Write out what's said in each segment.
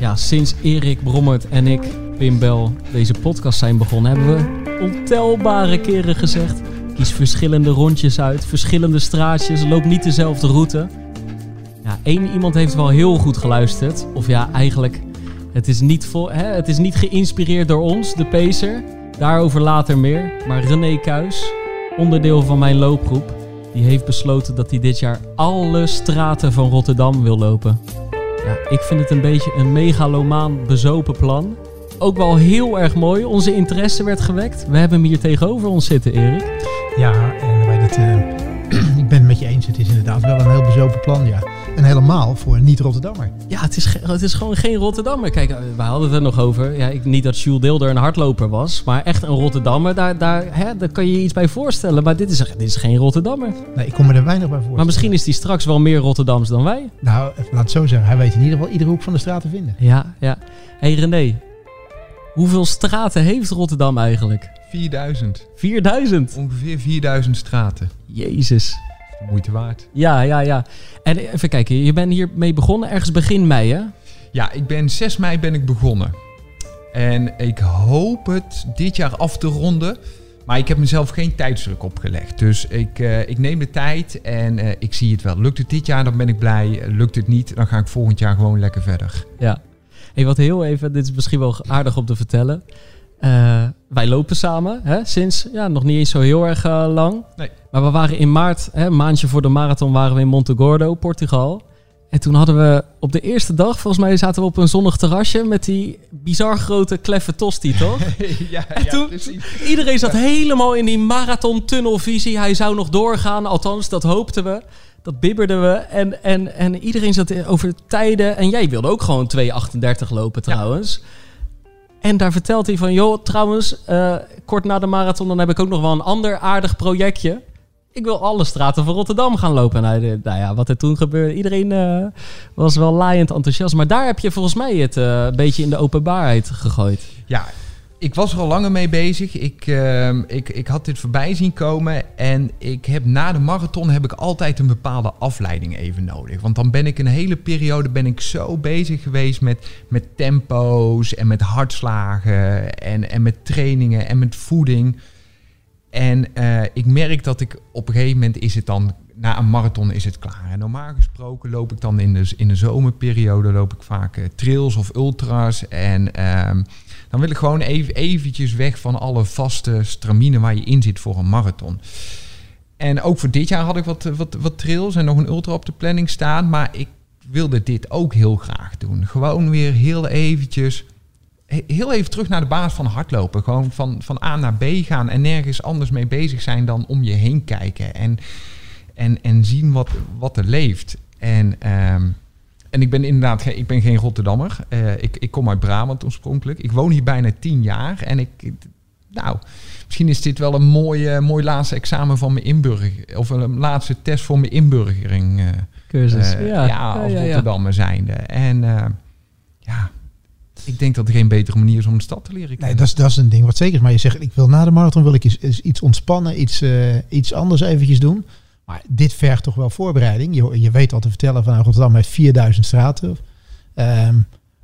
Ja, sinds Erik Brommert en ik, Pim Bel, deze podcast zijn begonnen, hebben we ontelbare keren gezegd. Kies verschillende rondjes uit, verschillende straatjes, loop niet dezelfde route. Ja, één iemand heeft wel heel goed geluisterd. Of ja, eigenlijk, het is niet, vol, hè, het is niet geïnspireerd door ons, de Pacer. Daarover later meer. Maar René Kuis, onderdeel van mijn loopgroep, die heeft besloten dat hij dit jaar alle straten van Rotterdam wil lopen. Ja, ik vind het een beetje een megalomaan bezopen plan. Ook wel heel erg mooi. Onze interesse werd gewekt. We hebben hem hier tegenover ons zitten, Erik. Ja, en wij eh, ik ben het met je eens. Het is inderdaad wel een heel bezopen plan, ja. En helemaal voor een niet-Rotterdammer. Ja, het is, het is gewoon geen Rotterdammer. Kijk, eh, we hadden het er nog over. Ja, ik, niet dat Jules Deelder een hardloper was. Maar echt een Rotterdammer, daar, daar, hè, daar kan je je iets bij voorstellen. Maar dit is, dit is geen Rotterdammer. Nee, ik kom me er weinig bij voor. Maar misschien is hij straks wel meer Rotterdams dan wij. Nou, laat het zo zeggen. Hij weet in ieder geval iedere hoek van de straat te vinden. Ja, ja. hey René, hoeveel straten heeft Rotterdam eigenlijk? 4000. 4000. Ongeveer 4000 straten. Jezus. Moeite waard. Ja, ja, ja. En even kijken, je bent hiermee begonnen ergens begin mei, hè? Ja, ik ben 6 mei ben ik begonnen. En ik hoop het dit jaar af te ronden. Maar ik heb mezelf geen tijdsdruk opgelegd. Dus ik, eh, ik neem de tijd en eh, ik zie het wel. Lukt het dit jaar, dan ben ik blij. Lukt het niet, dan ga ik volgend jaar gewoon lekker verder. Ja. Hey, wat heel even, dit is misschien wel aardig om te vertellen. Eh, wij lopen samen, hè, sinds ja, nog niet eens zo heel erg eh, lang. Nee. Maar we waren in maart, hè, een maandje voor de marathon, waren we in Montegordo, Portugal. En toen hadden we op de eerste dag, volgens mij zaten we op een zonnig terrasje met die bizar grote kleffe tosti, toch? ja, En toen, iedereen zat helemaal in die marathon-tunnelvisie. Hij zou nog doorgaan, althans, dat hoopten we. Dat bibberden we. En, en, en iedereen zat over tijden. En jij wilde ook gewoon 2,38 lopen trouwens. En daar vertelt hij van, joh, trouwens, eh, kort na de marathon... dan heb ik ook nog wel een ander aardig projectje. Ik wil alle straten van Rotterdam gaan lopen. En hij, nou ja, wat er toen gebeurde, iedereen eh, was wel laaiend enthousiast. Maar daar heb je volgens mij het eh, een beetje in de openbaarheid gegooid. Ja, ik was er al langer mee bezig. Ik, ehm, ik, ik had dit voorbij zien komen. En ik heb na de marathon heb ik altijd een bepaalde afleiding even nodig. Want dan ben ik een hele periode ben ik zo bezig geweest met, met tempo's en met hartslagen en, en met trainingen en met voeding. En eh, ik merk dat ik op een gegeven moment is het dan, na een marathon is het klaar. En normaal gesproken loop ik dan in de, in de zomerperiode loop ik vaak eh, trails of ultras. En ehm, dan wil ik gewoon even eventjes weg van alle vaste stramine waar je in zit voor een marathon. En ook voor dit jaar had ik wat, wat, wat trails en nog een ultra op de planning staan. Maar ik wilde dit ook heel graag doen. Gewoon weer heel eventjes he- heel even terug naar de basis van hardlopen. Gewoon van, van A naar B gaan en nergens anders mee bezig zijn dan om je heen kijken. En, en, en zien wat, wat er leeft. En, ehm, en ik ben inderdaad ik ben geen Rotterdammer. Eh, ik, ik kom uit Brabant oorspronkelijk. Ik woon hier bijna tien jaar. En ik, nou, misschien is dit wel een mooi, mooi laatste examen van mijn inburger. Of een laatste test voor mijn inburgering. eh, Cursus. eh, ja, ja, als ja, ja. Rotterdammer zijnde. En eh, ja, ik denk dat er geen betere manier is om de stad te leren Nee, kennen. dat is, dat is een ding wat zeker is. Maar je zegt, ik wil na de marathon wil ik iets, iets- iets ontspannen, iets, eh, iets anders eventjes doen. Maar dit vergt toch wel voorbereiding. Je, je weet al te vertellen van nou, Rotterdam heeft 4000 straten. Ehm,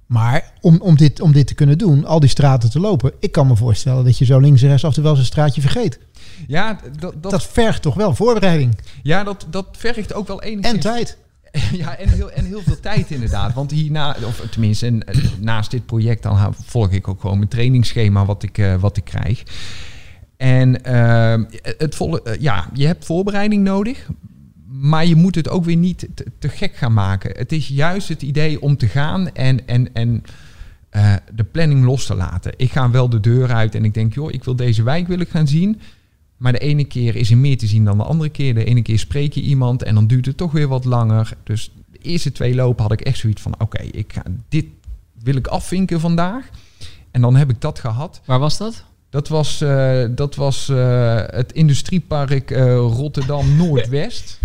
maar om, om, dit, om dit te kunnen doen, al die straten te lopen, ik kan me voorstellen dat je zo links en rechts af en toe wel eens een straatje vergeet. ja, dat, dat, Dat vergt toch wel voorbereiding ja dat, dat vergt ook wel enigszins... en tijd. Ja, en heel, en heel veel tijd inderdaad. Want hierna, of tenminste, en, eh, naast dit project, dan volg ik ook gewoon mijn trainingsschema wat ik, eh, wat ik krijg. En ehm, het volle, eh, ja, je hebt voorbereiding nodig. Maar je moet het ook weer niet te, gek gaan maken. Het is juist het idee om te gaan en, en, en eh, de planning los te laten. Ik ga wel de deur uit en ik denk, joh, ik wil deze wijk wil ik gaan zien. Maar de ene keer is er meer te zien dan de andere keer. De ene keer spreek je iemand en dan duurt het toch weer wat langer. Dus de eerste twee lopen had ik echt zoiets van... oké, ik dit wil ik afvinken vandaag. En dan heb ik dat gehad. Waar was dat? Dat was, eh, dat was eh, het industriepark eh, Rotterdam Noordwest.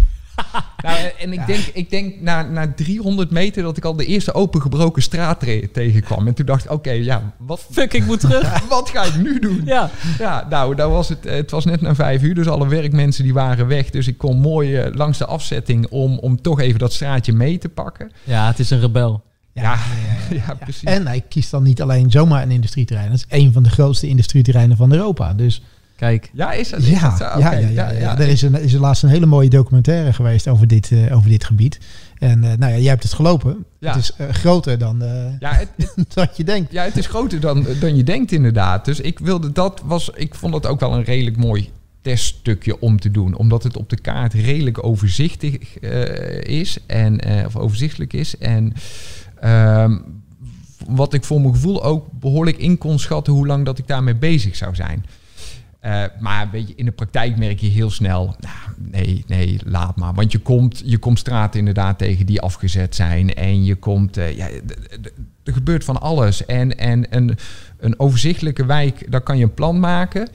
Nou, en ik denk, ik denk na, na 300 meter dat ik al de eerste opengebroken straat tegenkwam. En toen dacht ik, oké, ja, wat, Fuck, ik moet terug. wat ga ik nu doen? Ja, Ja, nou, daar was het, het was net na vijf uur, dus alle werkmensen die waren weg. Dus ik kon mooi langs de afzetting om, om toch even dat straatje mee te pakken. ja het is een rebel. Ja, ja, precies. En hij kiest dan niet alleen zomaar een industrieterrein. Dat is een van de grootste industrieterreinen van Europa. Dus Kijk, ja, is dat, is ja, dat zo? ja, ja, ja, ja. Er is, een, is er laatst een hele mooie documentaire geweest over dit, eh, over dit gebied. En eh, nou ja, jij hebt het gelopen. Ja. Het is eh, groter dan eh, Ja, het, het- dat je denkt. ja, het is groter dan, dan je denkt inderdaad. Dus ik wilde dat was, ik vond dat ook wel een redelijk mooi teststukje om te doen. Omdat het op de kaart redelijk overzichtig eh, is. En, eh, of overzichtelijk is. En ehm, wat ik voor mijn gevoel ook behoorlijk in kon schatten hoe lang dat ik daarmee bezig zou zijn. Eh, maar in de praktijk merk je heel snel, nou, nee, nee, laat maar. Want je komt, je komt straten inderdaad tegen die afgezet zijn. En je komt, eh, ja, er gebeurt van alles. En, en een, een overzichtelijke wijk, daar kan je een plan maken.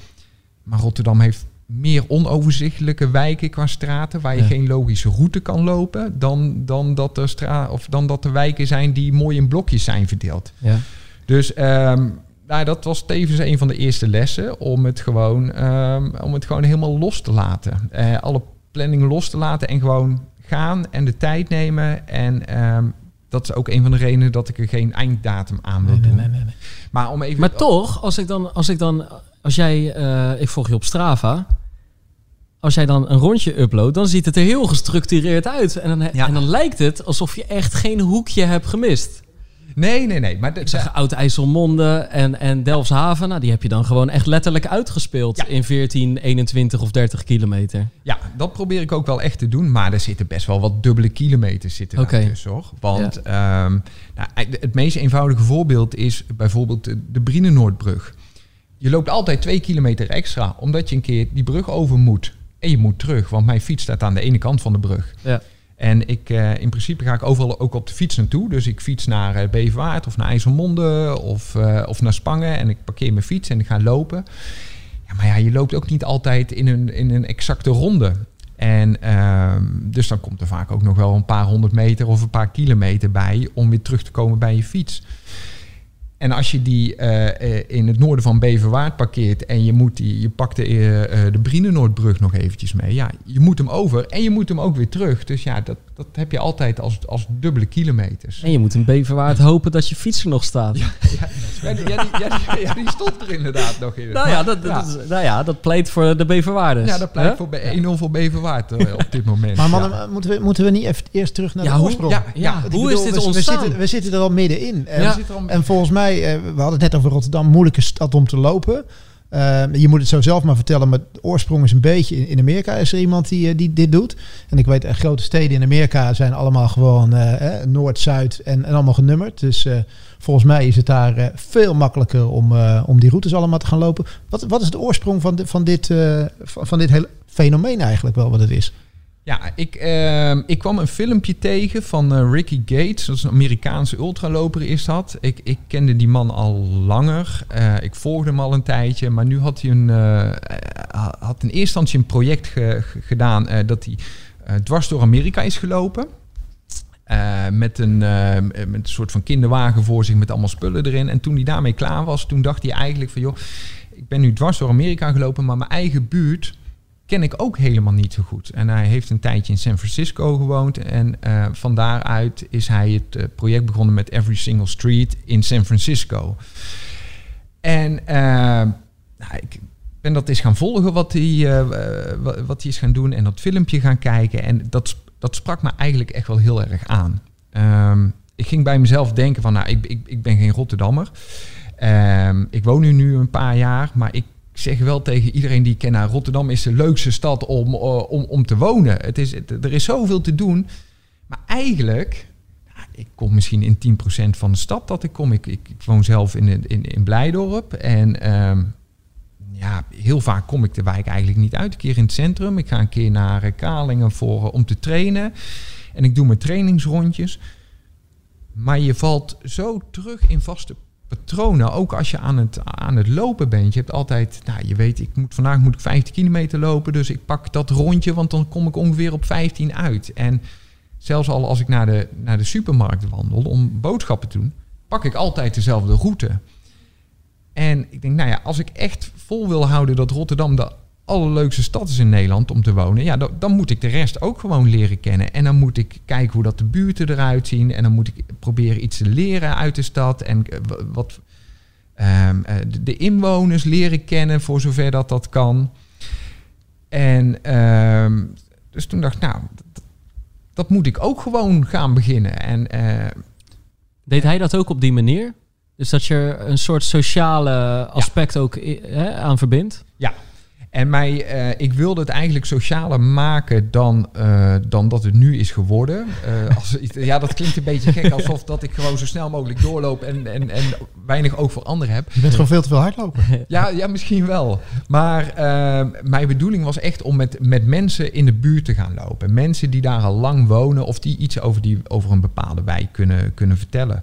Maar Rotterdam heeft meer onoverzichtelijke wijken qua straten, waar je Ja. geen logische route kan lopen, dan, dan, dat er stra of dan dat er wijken zijn die mooi in blokjes zijn verdeeld. ja. Dus ehm, nou, dat was tevens een van de eerste lessen om het gewoon, ehm, om het gewoon helemaal los te laten. Eh, alle planning los te laten en gewoon gaan en de tijd nemen. En ehm, dat is ook een van de redenen dat ik er geen einddatum aan wil Nee, nee, doen. nee, nee, nee. Maar om even. Maar toch, als ik dan, als ik dan, als jij, eh, ik volg je op Strava. Als jij dan een rondje uploadt, dan ziet het er heel gestructureerd uit. En dan, Ja. en dan lijkt het alsof je echt geen hoekje hebt gemist. Nee, nee, nee. Maar de- Ik zeg Oud-IJsselmonde en, en Delfshaven. Nou, die heb je dan gewoon echt letterlijk uitgespeeld Ja. in 14, 21 of 30 kilometer. Ja, dat probeer ik ook wel echt te doen. Maar er zitten best wel wat dubbele kilometers zitten daar tussen, hoor. Want ehm, nou, het meest eenvoudige voorbeeld is bijvoorbeeld de, de Brienenoordbrug. Je loopt altijd twee kilometer extra, omdat je een keer die brug over moet. En je moet terug, want mijn fiets staat aan de ene kant van de brug. Ja. En ik, eh, in principe ga ik overal ook op de fiets naartoe. Dus ik fiets naar eh, Beverwaard of naar IJsselmonde of, eh, of naar Spangen. En ik parkeer mijn fiets en ik ga lopen. Ja, maar ja, je loopt ook niet altijd in een, in een exacte ronde. En ehm, dus dan komt er vaak ook nog wel een paar honderd meter of een paar kilometer bij om weer terug te komen bij je fiets. En als je die eh, eh, in het noorden van Beverwaard parkeert en je, moet die, je pakt de, eh, eh, de Brienenoordbrug nog eventjes mee. Ja, je moet hem over en je moet hem ook weer terug. Dus ja, dat, dat heb je altijd als, als dubbele kilometers. En je moet in Beverwaard hopen dat je fiets er nog staat. Ja, ja, die, ja, die, ja, die- ja, die stond er inderdaad nog in. Nou ja, dat, dat, Ja. is- nou ja, dat pleit voor de Beverwaarders. Ja, dat pleit voor Be- 1-0 voor Beverwaard op dit moment. Maar mannen, Ja. moeten, we, moeten we niet even eerst terug naar Ja, de oorsprong? ja, hoe bedoel, is dit we, we ontstaan? zitten, we zitten er al middenin. En, Ja. Zit er al- en volgens mij, eh, we hadden het net over Rotterdam, moeilijke stad om te lopen. Eh, je moet het zo zelf maar vertellen, maar de oorsprong is een beetje in, Amerika. Is er iemand die, eh, die dit doet? En ik weet, grote steden in Amerika zijn allemaal gewoon Noord, Zuid en, allemaal genummerd. Dus volgens mij is het daar veel makkelijker om, om die routes allemaal te gaan lopen. Wat, wat is de oorsprong van, van, dit, van dit hele fenomeen eigenlijk wel wat het is? Ja, ik, ehm, ik kwam een filmpje tegen van eh, Ricky Gates. Dat is een Amerikaanse ultraloper is dat. Ik, ik kende die man al langer. Eh, ik volgde hem al een tijdje. Maar nu had hij een, eh, had in eerste een project ge- ge- gedaan... dat hij dwars door Amerika is gelopen. Met, een, met een soort van kinderwagen voor zich met allemaal spullen erin. En toen hij daarmee klaar was, toen dacht hij eigenlijk van... joh, ik ben nu dwars door Amerika gelopen, maar mijn eigen buurt ken ik ook helemaal niet zo goed. En hij heeft een tijdje in San Francisco gewoond. En eh, van daaruit is hij het eh, project begonnen met Every Single Street in San Francisco. En eh, nou, ik ben dat eens gaan volgen wat hij, wa- wat hij is gaan doen. En dat filmpje gaan kijken. En dat, dat sprak me eigenlijk echt wel heel erg aan. Ehm, ik ging bij mezelf denken van, nou, ik, ik, ik ben geen Rotterdammer. Ehm, ik woon nu een paar jaar, maar ik zeg wel tegen iedereen die ik ken, nou, Rotterdam is de leukste stad om, eh, om, om te wonen. Het is, er is zoveel te doen. Maar eigenlijk, nou, ik kom misschien in 10% van de stad dat ik kom. Ik, ik, ik woon zelf in, in, in Blijdorp. En ehm, ja, heel vaak kom ik de wijk eigenlijk niet uit. Een keer in het centrum. Ik ga een keer naar eh, Kralingen voor, eh, om te trainen. En ik doe mijn trainingsrondjes. Maar je valt zo terug in vaste patronen, ook als je aan het, aan het lopen bent. Je hebt altijd, nou je weet, ik moet, vandaag moet ik 15 kilometer lopen, dus ik pak dat rondje, want dan kom ik ongeveer op 15 uit. En zelfs al als ik naar de, naar de supermarkt wandel om boodschappen te doen, pak ik altijd dezelfde route. En ik denk, nou ja, als ik echt vol wil houden dat Rotterdam de allerleukste stad is in Nederland om te wonen, ja, dan, dan, moet ik de rest ook gewoon leren kennen. En dan moet ik kijken hoe dat de buurten eruit zien. En dan moet ik proberen iets te leren uit de stad. En eh, wat um, de inwoners leren kennen voor zover dat dat kan. En um, dus toen dacht ik, nou, dat, dat, moet ik ook gewoon gaan beginnen. En, uh, Deed hij dat ook op die manier? Dus dat je een soort sociale aspect ja. ook hè, aan verbindt? Ja, en mij, uh, ik wilde het eigenlijk socialer maken dan, uh, dan dat het nu is geworden. Uh, als, ja, dat klinkt een beetje gek, alsof dat ik gewoon zo snel mogelijk doorloop en, en, en weinig oog voor anderen heb. Je bent gewoon veel te veel hardlopen. Ja, ja misschien wel. Maar mijn bedoeling was echt om met, met mensen in de buurt te gaan lopen. Mensen die daar al lang wonen of die iets over, die, over een bepaalde wijk kunnen, kunnen vertellen.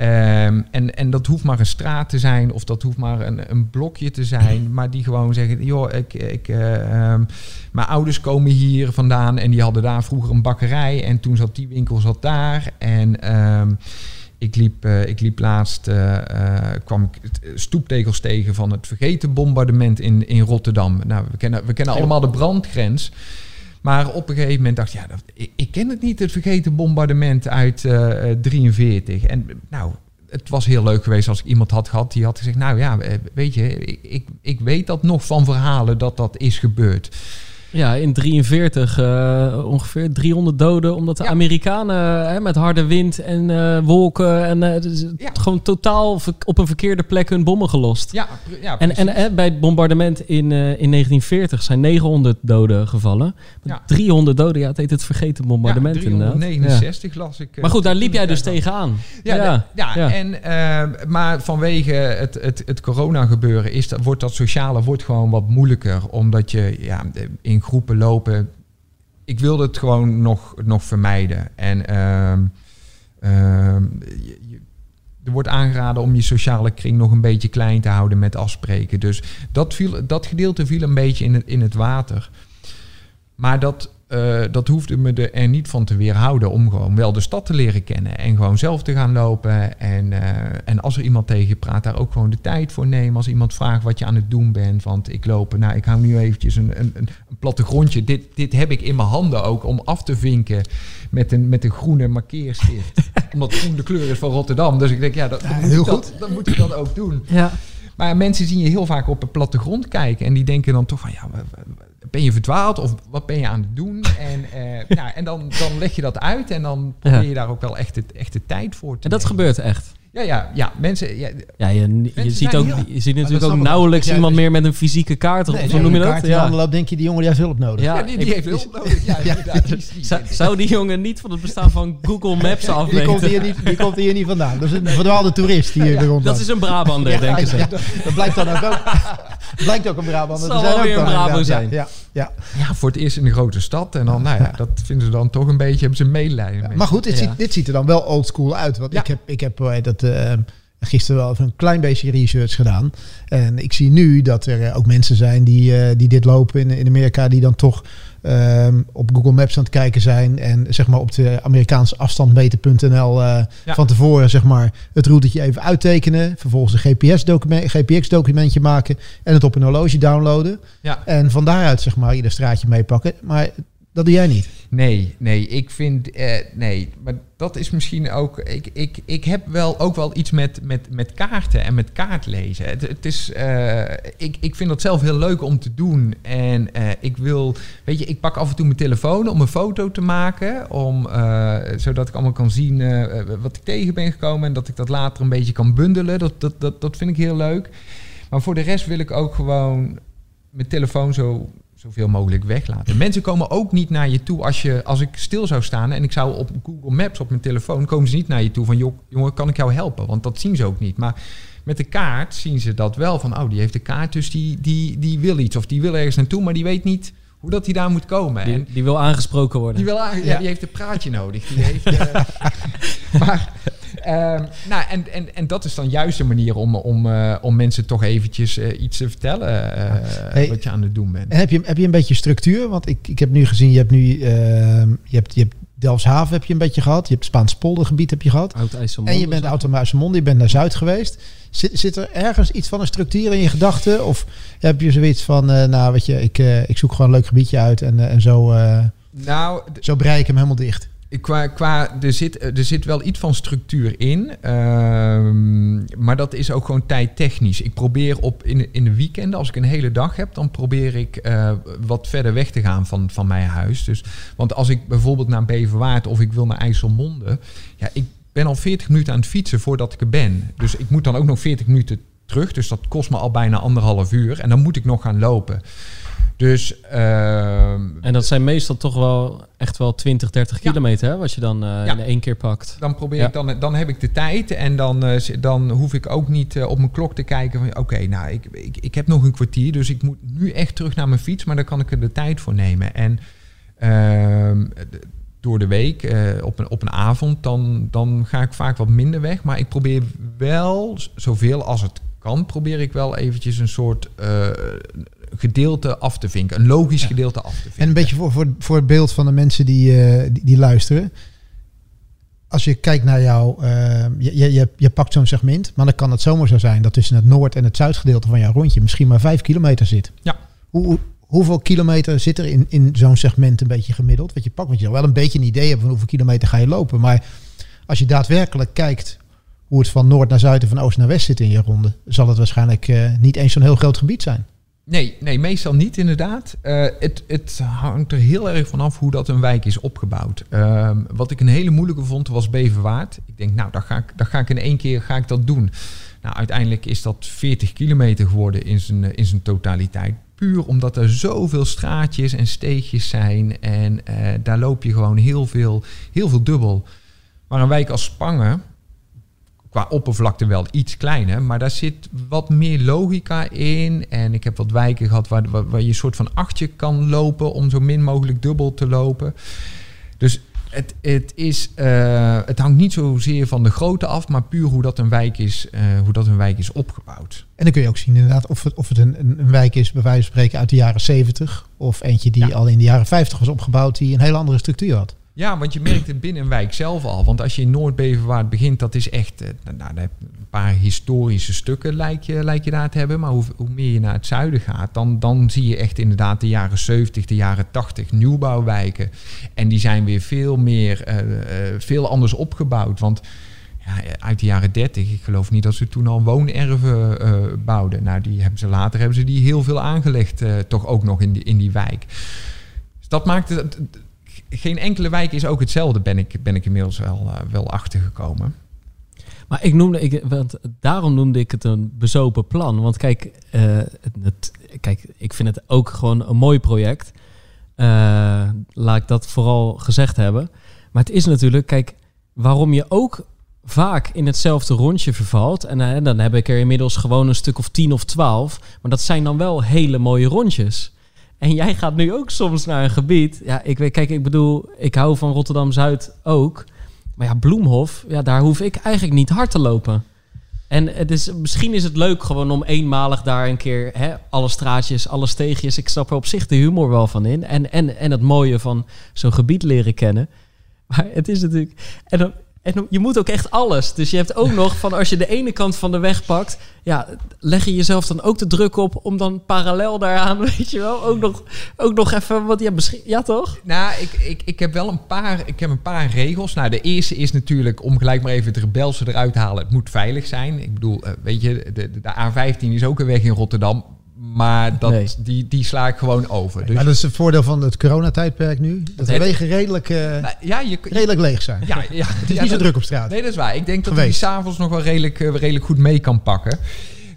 Um, en, en dat hoeft maar een straat te zijn of dat hoeft maar een, een blokje te zijn. Maar die gewoon zeggen, joh, ik, ik, uh, um, mijn ouders komen hier vandaan en die hadden daar vroeger een bakkerij. En toen zat die winkel zat daar. En um, ik liep, uh, ik liep laatst, uh, kwam ik stoeptegels tegen van het vergeten bombardement in, in Rotterdam. Nou, we kennen, we kennen allemaal de brandgrens. Maar op een gegeven moment dacht ja, dat, ik, ik, ken het niet, het vergeten bombardement uit uh, 43. En nou, het was heel leuk geweest als ik iemand had gehad die had gezegd, nou ja, weet je, ik, ik weet dat nog van verhalen dat dat is gebeurd. Ja, in 43 uh, ongeveer 300 doden, omdat de ja. Amerikanen hè, met harde wind en uh, wolken en uh, dus ja. gewoon totaal op een verkeerde plek hun bommen gelost. Ja, ja en, en bij het bombardement in, in 1940 zijn 900 doden gevallen. Ja. 300 doden, ja, het heet het vergeten bombardement ja, 369 las ik. maar goed, daar liep jij dus tegenaan. Ja, ja, ja, en maar vanwege het, het, het corona gebeuren is dat, wordt dat sociale wordt gewoon wat moeilijker, omdat je ja, in groepen lopen. Ik wilde het gewoon nog, nog vermijden. En uh, je, je, er wordt aangeraden om je sociale kring nog een beetje klein te houden met afspreken. Dus dat, viel, dat gedeelte viel een beetje in het, in het water. Maar dat, uh, dat hoefde me er niet van te weerhouden om gewoon wel de stad te leren kennen. En gewoon zelf te gaan lopen. En, uh, en als er iemand tegen je praat, daar ook gewoon de tijd voor nemen. Als iemand vraagt wat je aan het doen bent. Want ik loop, nou ik hou nu eventjes een, een, een plattegrondje. Dit, dit heb ik in mijn handen ook om af te vinken met een, met een groene markeerstift. Omdat groen de kleur is van Rotterdam. Dus ik denk, ja, dat, dan, moet, heel ik goed. Dat, dan moet ik dat ook doen. Ja. Maar mensen zien je heel vaak op een plattegrond kijken. En die denken dan toch van, ja, ben je verdwaald of wat ben je aan het doen? En, uh, nou, en dan, dan leg je dat uit en dan probeer je daar ook wel echt de, echt de tijd voor te En dat nemen. gebeurt echt? Ja, ja, ja. Mensen... Ja, ja je, ziet, ook, je ziet natuurlijk ook nauwelijks iemand meer met een fysieke kaart. Nee, of zo noem je dat? Ja. loopt, denk je, die jongen die heeft hulp nodig. Ja, die, die heeft hulp nodig. Ja, ja. Die, die, zou, die jongen niet van het bestaan van Google Maps afweten? Die komt hier niet, die komt hier niet vandaan. Dat is een verdwaalde toerist die hier rond Dat is een Brabander, denken ze. Dat blijkt dan ook. blijkt ook een Brabander zijn. Zal weer een Brabo zijn. Ja, ja. ja, voor het eerst in een grote stad. En dan, nou ja, dat vinden ze dan toch een beetje, hebben ze meelijden. Ja, maar goed, dit, ziet, dit ziet er dan wel oldschool uit. Want ik heb, ik heb dat... Uh, gisteren wel even een klein beetje research gedaan. En ik zie nu dat er ook mensen zijn die, uh, die dit lopen in, in Amerika, die dan toch um, op Google Maps aan het kijken zijn. En zeg maar op de Amerikaanse afstandmeten.nl uh, ja. van tevoren zeg maar het routetje even uittekenen. Vervolgens een GPS-document, GPX-documentje maken en het op een horloge downloaden. Ja. En van daaruit zeg maar ieder straatje meepakken. Maar dat doe jij niet. Nee, nee, ik vind, eh, nee, maar dat is misschien ook, ik, ik, ik heb wel ook wel iets met, met, met kaarten en met kaartlezen. Het, het is, uh, ik, ik vind dat zelf heel leuk om te doen en uh, ik wil, weet je, ik pak af en toe mijn telefoon om een foto te maken, om, zodat ik allemaal kan zien wat ik tegen ben gekomen en dat ik dat later een beetje kan bundelen. Dat, dat, dat, dat vind ik heel leuk. Maar voor de rest wil ik ook gewoon mijn telefoon zo zoveel mogelijk weglaten. Mensen komen ook niet naar je toe als, je, als ik stil zou staan en ik zou op Google Maps op mijn telefoon, komen ze niet naar je toe van, jongen, kan ik jou helpen? Want dat zien ze ook niet. Maar met de kaart zien ze dat wel van, oh, die heeft de kaart, dus die, die, die wil iets of die wil ergens naartoe, maar die weet niet hoe dat hij daar moet komen. Die, en die wil aangesproken worden. Die, wil aange ja. ja. die heeft een praatje nodig. Die heeft, uh, maar nou, en, en, en dat is dan juist de manier om, om, eh, om mensen toch eventjes eh, iets te vertellen eh, Hey, wat je aan het doen bent. En heb je, heb je een beetje structuur? Want ik, ik heb nu gezien, je hebt nu ehm, je hebt, je hebt Delfshaven heb je een beetje gehad. Je hebt Spaans poldergebied heb je gehad. En je bent Oud-Muizenmonde, je bent naar Zuid geweest. Zit, zit er ergens iets van een structuur in je gedachten? Of heb je zoiets van, eh, nou weet je, ik, eh, ik zoek gewoon een leuk gebiedje uit en, en zo, eh, Nou, zo brei ik hem helemaal dicht? Qua, qua, er, zit, er zit wel iets van structuur in. ehm, maar dat is ook gewoon tijdtechnisch. Ik probeer op in, in de weekenden, als ik een hele dag heb, dan probeer ik eh, wat verder weg te gaan van, van mijn huis. Dus, want als ik bijvoorbeeld naar Beverwaard of ik wil naar IJsselmonde, ja, ik ben al 40 minuten aan het fietsen voordat ik er ben. Dus ik moet dan ook nog 40 minuten terug. Dus dat kost me al bijna anderhalf uur. En dan moet ik nog gaan lopen. Dus ehm, En dat zijn meestal toch wel echt wel 20, 30 Ja. kilometer, hè? Wat je dan eh, Ja. in één keer pakt. Dan probeer Ja. ik dan, dan heb ik de tijd en dan, eh, dan hoef ik ook niet eh, op mijn klok te kijken van oké, nou ik, ik, ik heb nog een kwartier, dus ik moet nu echt terug naar mijn fiets, maar dan kan ik er de tijd voor nemen. En ehm, door de week op, een, op een avond, dan, dan ga ik vaak wat minder weg, maar ik probeer wel zoveel als het kan, probeer ik wel eventjes een soort gedeelte af te vinken, een logisch Ja. gedeelte af te vinken. En een beetje voor, voor, voor het beeld van de mensen die, eh, die, die luisteren. Als je kijkt naar jou, eh, je, je, je, pakt zo'n segment, maar dan kan het zomaar zo zijn dat tussen het noord- en het zuidgedeelte van jouw rondje misschien maar vijf kilometer zit. Ja. Hoe, hoe- hoeveel kilometer zit er in, in zo'n segment een beetje gemiddeld? Wat je pakt, want je wel een beetje een idee hebben van hoeveel kilometer ga je lopen. Maar als je daadwerkelijk kijkt hoe het van noord naar zuid en van oost naar west zit in je ronde, zal het waarschijnlijk eh, niet eens zo'n heel groot gebied zijn. Nee, nee, meestal niet inderdaad. Eh, het, het hangt er heel erg vanaf hoe dat een wijk is opgebouwd. Ehm, wat ik een hele moeilijke vond was Beverwaard. Ik denk, nou, dan ga ik, dan ga ik in één keer ga ik dat doen. Nou, uiteindelijk is dat 40 kilometer geworden in zijn, eh, in zijn totaliteit. Puur omdat er zoveel straatjes en steegjes zijn. En eh, daar loop je gewoon heel veel, heel veel dubbel. Maar een wijk als Spangen, qua oppervlakte wel iets kleiner, maar daar zit wat meer logica in. En ik heb wat wijken gehad waar, waar, waar je een soort van achtje kan lopen om zo min mogelijk dubbel te lopen. Dus het, het, is, eh, het hangt niet zozeer van de grootte af, maar puur hoe dat een wijk is, eh, hoe dat een wijk is opgebouwd. En dan kun je ook zien inderdaad of het, of het een, een, een wijk is, bij wijze van spreken, uit de jaren 70. Of eentje die Ja. al in de jaren 50 was opgebouwd, die een hele andere structuur had. Ja, want je merkt het binnen een wijk zelf al. Want als je in Noord-Beverwaard begint, dat is echt... eh, nou, je een paar historische stukken lijkt je, lijkt je daar te hebben. Maar hoe, hoe meer je naar het zuiden gaat, dan, dan zie je echt inderdaad de jaren 70, de jaren 80 nieuwbouwwijken. En die zijn weer veel meer, eh, eh, veel anders opgebouwd. Want ja, uit de jaren 30, ik geloof niet dat ze toen al woonerven bouwden. Nou, die hebben ze later hebben ze die heel veel aangelegd, toch ook nog in die, in die wijk. Dus dat maakt het, geen enkele wijk is ook hetzelfde, ben ik, ben ik inmiddels wel, eh, wel achtergekomen. Maar ik noemde, ik, want daarom noemde ik het een bezopen plan. Want kijk, eh, het, kijk, ik vind het ook gewoon een mooi project. Eh, laat ik dat vooral gezegd hebben. Maar het is natuurlijk, kijk, waarom je ook vaak in hetzelfde rondje vervalt. En dan heb ik er inmiddels gewoon een stuk of tien of twaalf. Maar dat zijn dan wel hele mooie rondjes. En jij gaat nu ook soms naar een gebied. Ja, ik weet, kijk, ik bedoel, ik hou van Rotterdam Zuid ook. Maar ja, Bloemhof, ja, daar hoef ik eigenlijk niet hard te lopen. En het is, misschien is het leuk gewoon om eenmalig daar een keer hè, alle straatjes, alle steegjes. Ik snap er op zich de humor wel van in. En, en, en het mooie van zo'n gebied leren kennen. Maar het is natuurlijk. En, dan, en je moet ook echt alles. Dus je hebt ook nog van als je de ene kant van de weg pakt. Ja, leg je jezelf dan ook de druk op om dan parallel daaraan, weet je wel, ook nog, ook nog even. wat ja, misschien, ja, toch? Nou, ik, ik, ik heb wel een paar, ik heb een paar regels. Nou, de eerste is natuurlijk om gelijk maar even het rebelse eruit te halen. Het moet veilig zijn. Ik bedoel, eh, weet je, de, de A15 is ook een weg in Rotterdam. Maar dat, Nee. die, die sla ik gewoon over. Dus, maar dat is het voordeel van het coronatijdperk nu. Dat de wegen redelijk, eh, nou, ja, je, je- redelijk leeg zijn. ja, ja, het is ja, niet zo dat- druk op straat. Nee, dat is waar. Ik denk dat die s'avonds nog wel redelijk, eh, redelijk goed mee kan pakken.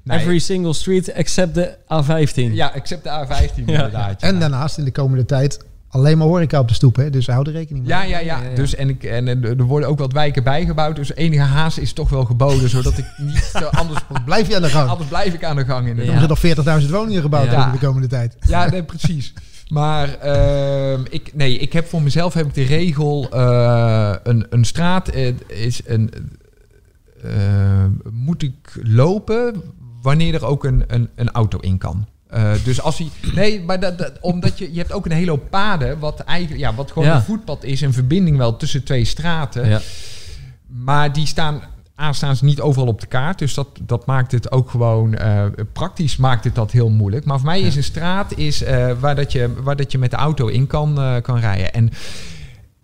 Nee, Every single street except de A15. Ja, except de A15 inderdaad. ja. En daarnaast in de komende tijd alleen maar horeca op de stoep. Hè? Dus hou er rekening mee. Ja, ja, ja. Ja, ja. Dus, en, ik, en eh, er worden ook wat wijken bijgebouwd. Dus enige haast is toch wel geboden. Zodat ik niet zo anders... Blijf je aan de gang. Anders blijf ik aan de gang Er inderdaad. Moeten nog 40.000 woningen gebouwd Ja. worden de komende tijd. Ja, nee, precies. Maar ehm, ik, nee, ik heb voor mezelf heb ik de regel... eh, een, een straat eh, is een... eh, moet ik lopen wanneer er ook een, een, een auto in kan. Eh, dus als hij. Nee, maar dat, dat- omdat je, je hebt ook een hele hoop paden. Wat eigenlijk. Ja, wat gewoon Ja. een voetpad is. Een verbinding wel tussen twee straten. Ja. Maar die staan. A, staan ze niet overal op de kaart. Dus dat, dat maakt het ook gewoon. eh, praktisch maakt het dat heel moeilijk. Maar voor mij is een straat is, eh, waar, dat je, waar dat je met de auto in kan, kan rijden. En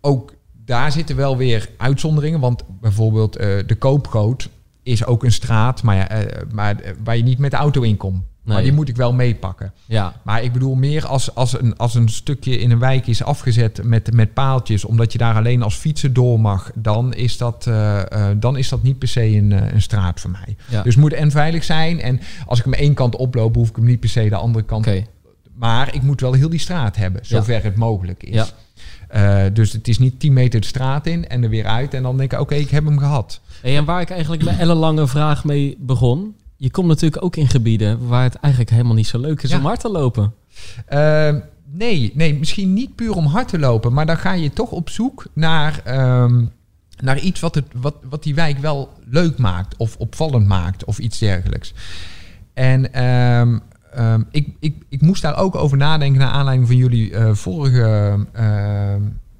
ook daar zitten wel weer uitzonderingen. Want bijvoorbeeld de Koopgoot is ook een straat. Maar, maar waar je niet met de auto in komt. Maar die moet ik wel meepakken. ja. Maar ik bedoel meer als, als, een, als een stukje in een wijk is afgezet met, met paaltjes, omdat je daar alleen als fietser door mag, dan is dat, eh, eh, dan is dat niet per se een, eh, een straat voor mij. Ja. Dus het moet en veilig zijn. En als ik hem één kant oploop, hoef ik hem niet per se de andere kant. Oké. Maar ik moet wel heel die straat hebben, zover het mogelijk is. Ja. Dus het is niet 10 meter de straat in en er weer uit. En dan denk ik, oké, ik heb hem gehad. Hey, en waar ik eigenlijk mijn ellenlange vraag mee begon. Je komt natuurlijk ook in gebieden waar het eigenlijk helemaal niet zo leuk is Ja. om hard te lopen. Eh, nee, nee, misschien niet puur om hard te lopen, maar dan ga je toch op zoek naar, ehm, naar iets wat, het, wat, wat die wijk wel leuk maakt of opvallend maakt of iets dergelijks. En ehm, ehm, ik, ik, ik moest daar ook over nadenken naar aanleiding van jullie eh, vorige.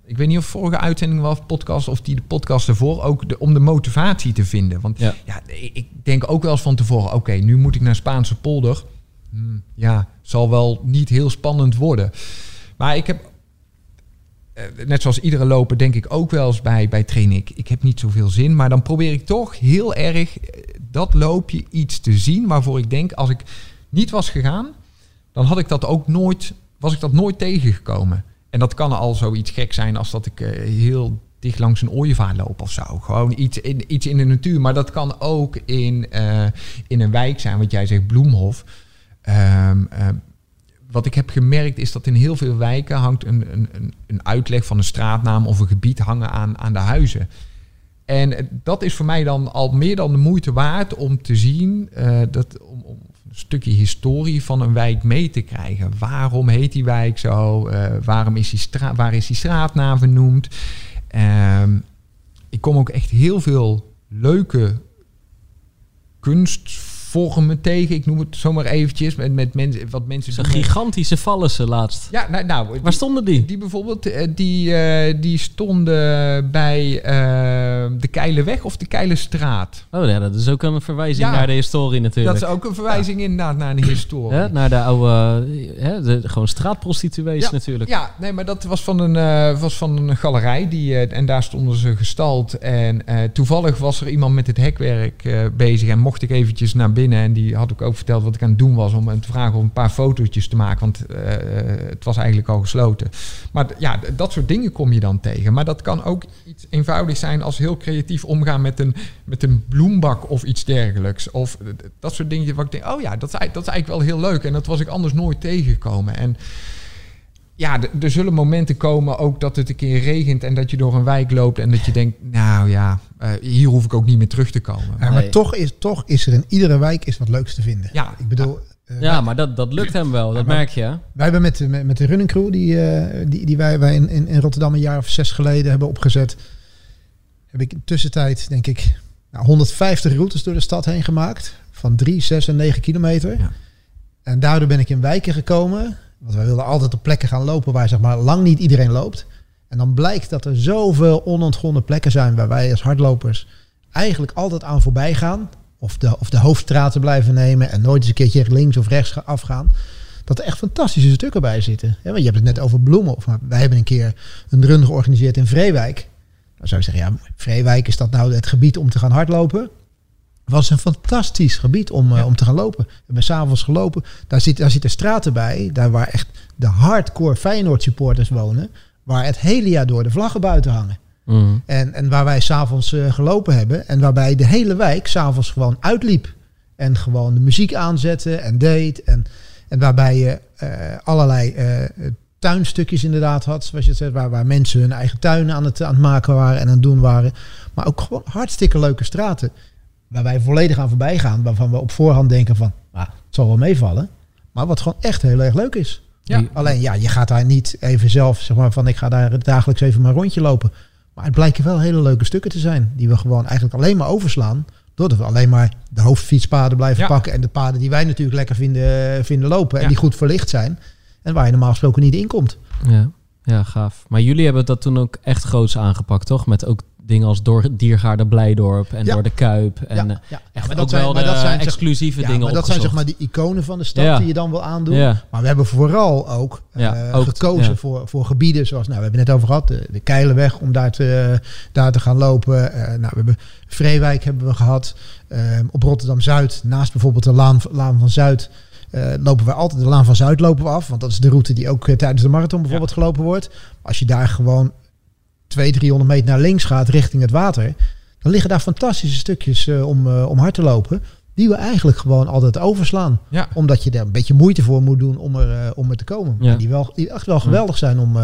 Ik weet niet of vorige uitzending was, podcast, of die de podcast ervoor, ook de, om de motivatie te vinden. Want Ja. ja, ik denk ook wel eens van tevoren, oké, nu moet ik naar Spaanse polder. Hmm, ja, zal wel niet heel spannend worden. Maar ik heb, eh, net zoals iedere loper, denk ik ook wel eens bij, bij trainen. Ik, ik heb niet zoveel zin, maar dan probeer ik toch heel erg eh, dat loopje iets te zien waarvoor ik denk, als ik niet was gegaan, dan had ik dat ook nooit, was ik dat nooit tegengekomen. En dat kan al zoiets gek zijn als dat ik eh, heel dicht langs een ooievaar loop of zo. Gewoon iets in, iets in de natuur. Maar dat kan ook in, eh, in een wijk zijn, wat jij zegt, Bloemhof. Ehm, ehm, wat ik heb gemerkt is dat in heel veel wijken hangt een, een, een- uitleg van een straatnaam of een gebied hangen aan, aan de huizen. En dat is voor mij dan al meer dan de moeite waard om te zien, eh, dat, om, om stukje historie van een wijk mee te krijgen. Waarom heet die wijk zo? Eh, waarom is die straat, waar is die straatnaam vernoemd? Ehm, ik kom ook echt heel veel leuke kunstvormen tegen. Ik noem het zomaar eventjes. Met, met mensen, wat mensen Zo'n gigantische vallussen laatst. Ja, nou, nou Waar stonden die? die bijvoorbeeld, eh, die, eh, die stonden bij eh, de Keilenweg of de Keilenstraat. Oh ja, dat is ook een verwijzing Ja. naar de historie natuurlijk. Dat is ook een verwijzing inderdaad naar een historie. Naar de oude, hè, de, gewoon straatprostituees natuurlijk. Ja, nee, maar dat was van een, was van een galerij die, en daar stonden ze gestald. En toevallig was er iemand met het hekwerk bezig en mocht ik eventjes naar binnen. En die had ik ook verteld wat ik aan het doen was om hem te vragen om een paar fotootjes te maken. Want eh, het was eigenlijk al gesloten. Maar ja, dat soort dingen kom je dan tegen. Maar dat kan ook iets eenvoudigs zijn als heel creatief omgaan met een, met een bloembak of iets dergelijks. Of eh, dat soort dingen waar ik denk, oh ja, dat is, dat is eigenlijk wel heel leuk. En dat was ik anders nooit tegengekomen. En ja, er zullen momenten komen ook dat het een keer regent en dat je door een wijk loopt en dat je denkt, nou ja, eh, hier hoef ik ook niet meer terug te komen. Ja, Nee. maar toch is, toch is er in iedere wijk is wat leuks te vinden. Ja, Ik bedoel, eh, Ja, maar dat, dat lukt hem wel. Dat merk je. hè? wij hebben met, de- met, met de running crew die, eh, die, die wij, wij in, in, in Rotterdam een jaar of zes geleden hebben opgezet, heb ik in tussentijd denk ik nou, 150 routes door de stad heen gemaakt. Van 3, 6 en 9 kilometer. Ja. En daardoor ben ik in wijken gekomen. Want wij wilden altijd op plekken gaan lopen waar zeg maar lang niet iedereen loopt. En dan blijkt dat er zoveel onontgonnen plekken zijn waar wij als hardlopers eigenlijk altijd aan voorbij gaan. Of de, of de hoofdstraten blijven nemen en nooit eens een keertje links of rechts ga- afgaan. Dat er echt fantastische stukken bij zitten. Ja, want je hebt het net over bloemen. Of, maar wij hebben een keer een run georganiseerd in Vreewijk. Dan zou je zeggen, ja, Vreewijk is dat nou het gebied om te gaan hardlopen? Was een fantastisch gebied om, eh, Ja. om te gaan lopen. We hebben s'avonds gelopen. Daar, zit, daar zitten straten bij, daar waar echt de hardcore Feyenoord supporters wonen. Waar het hele jaar door de vlaggen buiten hangen. Mhm. En, en waar wij s'avonds eh gelopen hebben. En waarbij de hele wijk s'avonds gewoon uitliep. En gewoon de muziek aanzette en deed. En, en waarbij je eh, allerlei tuinstukjes inderdaad had. Zoals je het zegt, waar, waar mensen hun eigen tuinen aan het, aan het maken waren en aan het doen waren. Maar ook gewoon hartstikke leuke straten. Waar wij volledig aan voorbij gaan. Waarvan we op voorhand denken van, nou, het zal wel meevallen. Maar wat gewoon echt heel erg leuk is. Ja. Die- Alleen ja, je gaat daar niet even zelf, zeg maar, van ik ga daar dagelijks even maar een rondje lopen. Maar het blijken wel hele leuke stukken te zijn. Die we gewoon eigenlijk alleen maar overslaan. Doordat we alleen maar de hoofdfietspaden blijven Ja. pakken. En de paden die wij natuurlijk lekker vinden, vinden lopen. En Ja. die goed verlicht zijn. En waar je normaal gesproken niet in komt. Ja. ja, gaaf. Maar jullie hebben dat toen ook echt groots aangepakt, toch? Met ook dingen als door Diergaarde Blijdorp en Ja. door de Kuip. En ja, eh, ja. echt maar ook wel de zeg- exclusieve dingen maar dat zijn zeg maar die iconen van de stad die je dan wil aandoen. Maar we hebben vooral ook, eh, ook, gekozen voor, voor gebieden zoals, nou, we hebben het net over gehad, de, de Keilenweg om daar te, daar te gaan lopen. Eh, nou, we hebben Vreewijk hebben we gehad. Eh, op Rotterdam-Zuid, naast bijvoorbeeld de Laan, Laan van Zuid, eh, lopen we altijd de Laan van Zuid lopen we af. Want dat is de route die ook eh, tijdens de marathon bijvoorbeeld gelopen wordt. Als je daar gewoon 200, 300 meter naar links gaat richting het water, dan liggen daar fantastische stukjes eh, om, eh, om hard te lopen. Die we eigenlijk gewoon altijd overslaan Ja. omdat je daar een beetje moeite voor moet doen om er, eh, om er te komen. Ja. Maar Die, wel, die echt wel geweldig zijn om,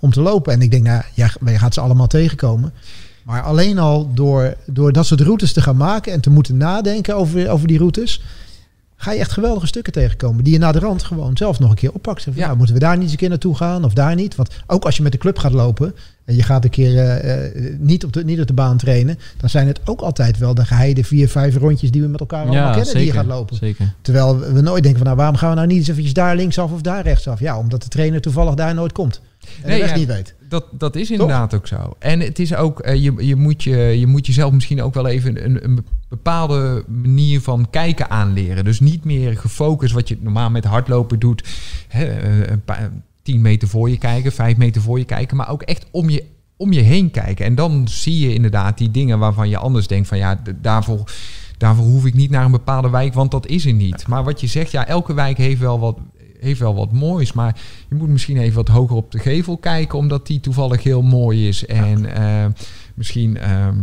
om te lopen. En ik denk, nou, ja, je gaat ze allemaal tegenkomen. Maar alleen al door, door dat soort routes te gaan maken en te moeten nadenken over, over die routes, ga je echt geweldige stukken tegenkomen. Die je naar de rand gewoon zelf nog een keer oppakt. Zeg van, Ja. nou, moeten we daar niet eens een keer naartoe gaan of daar niet? Want ook als je met de club gaat lopen en je gaat een keer eh, eh, niet, op de, niet op de baan trainen, dan zijn het ook altijd wel de geheide vier, vijf rondjes die we met elkaar allemaal ja kennen zeker. die je gaat lopen. Zeker. Terwijl we nooit denken van nou waarom gaan we nou niet eens eventjes daar linksaf of daar rechtsaf? Ja, omdat de trainer toevallig daar nooit komt. En Nee, de ja. niet weet. Dat, dat is inderdaad ook zo. En het is ook, eh, je, je, moet je, je moet jezelf misschien ook wel even een, een bepaalde manier van kijken aanleren. Dus niet meer gefocust wat je normaal met hardlopen doet. Hè, een paar, 10 meter voor je kijken, 5 meter voor je kijken. Maar ook echt om je, om je heen kijken. En dan zie je inderdaad die dingen waarvan je anders denkt van ja, daarvoor... Daarvoor hoef ik niet naar een bepaalde wijk, want dat is er niet. Maar wat je zegt, ja, elke wijk heeft wel wat, heeft wel wat moois. Maar je moet misschien even wat hoger op de gevel kijken, omdat die toevallig heel mooi is. En eh, misschien ehm,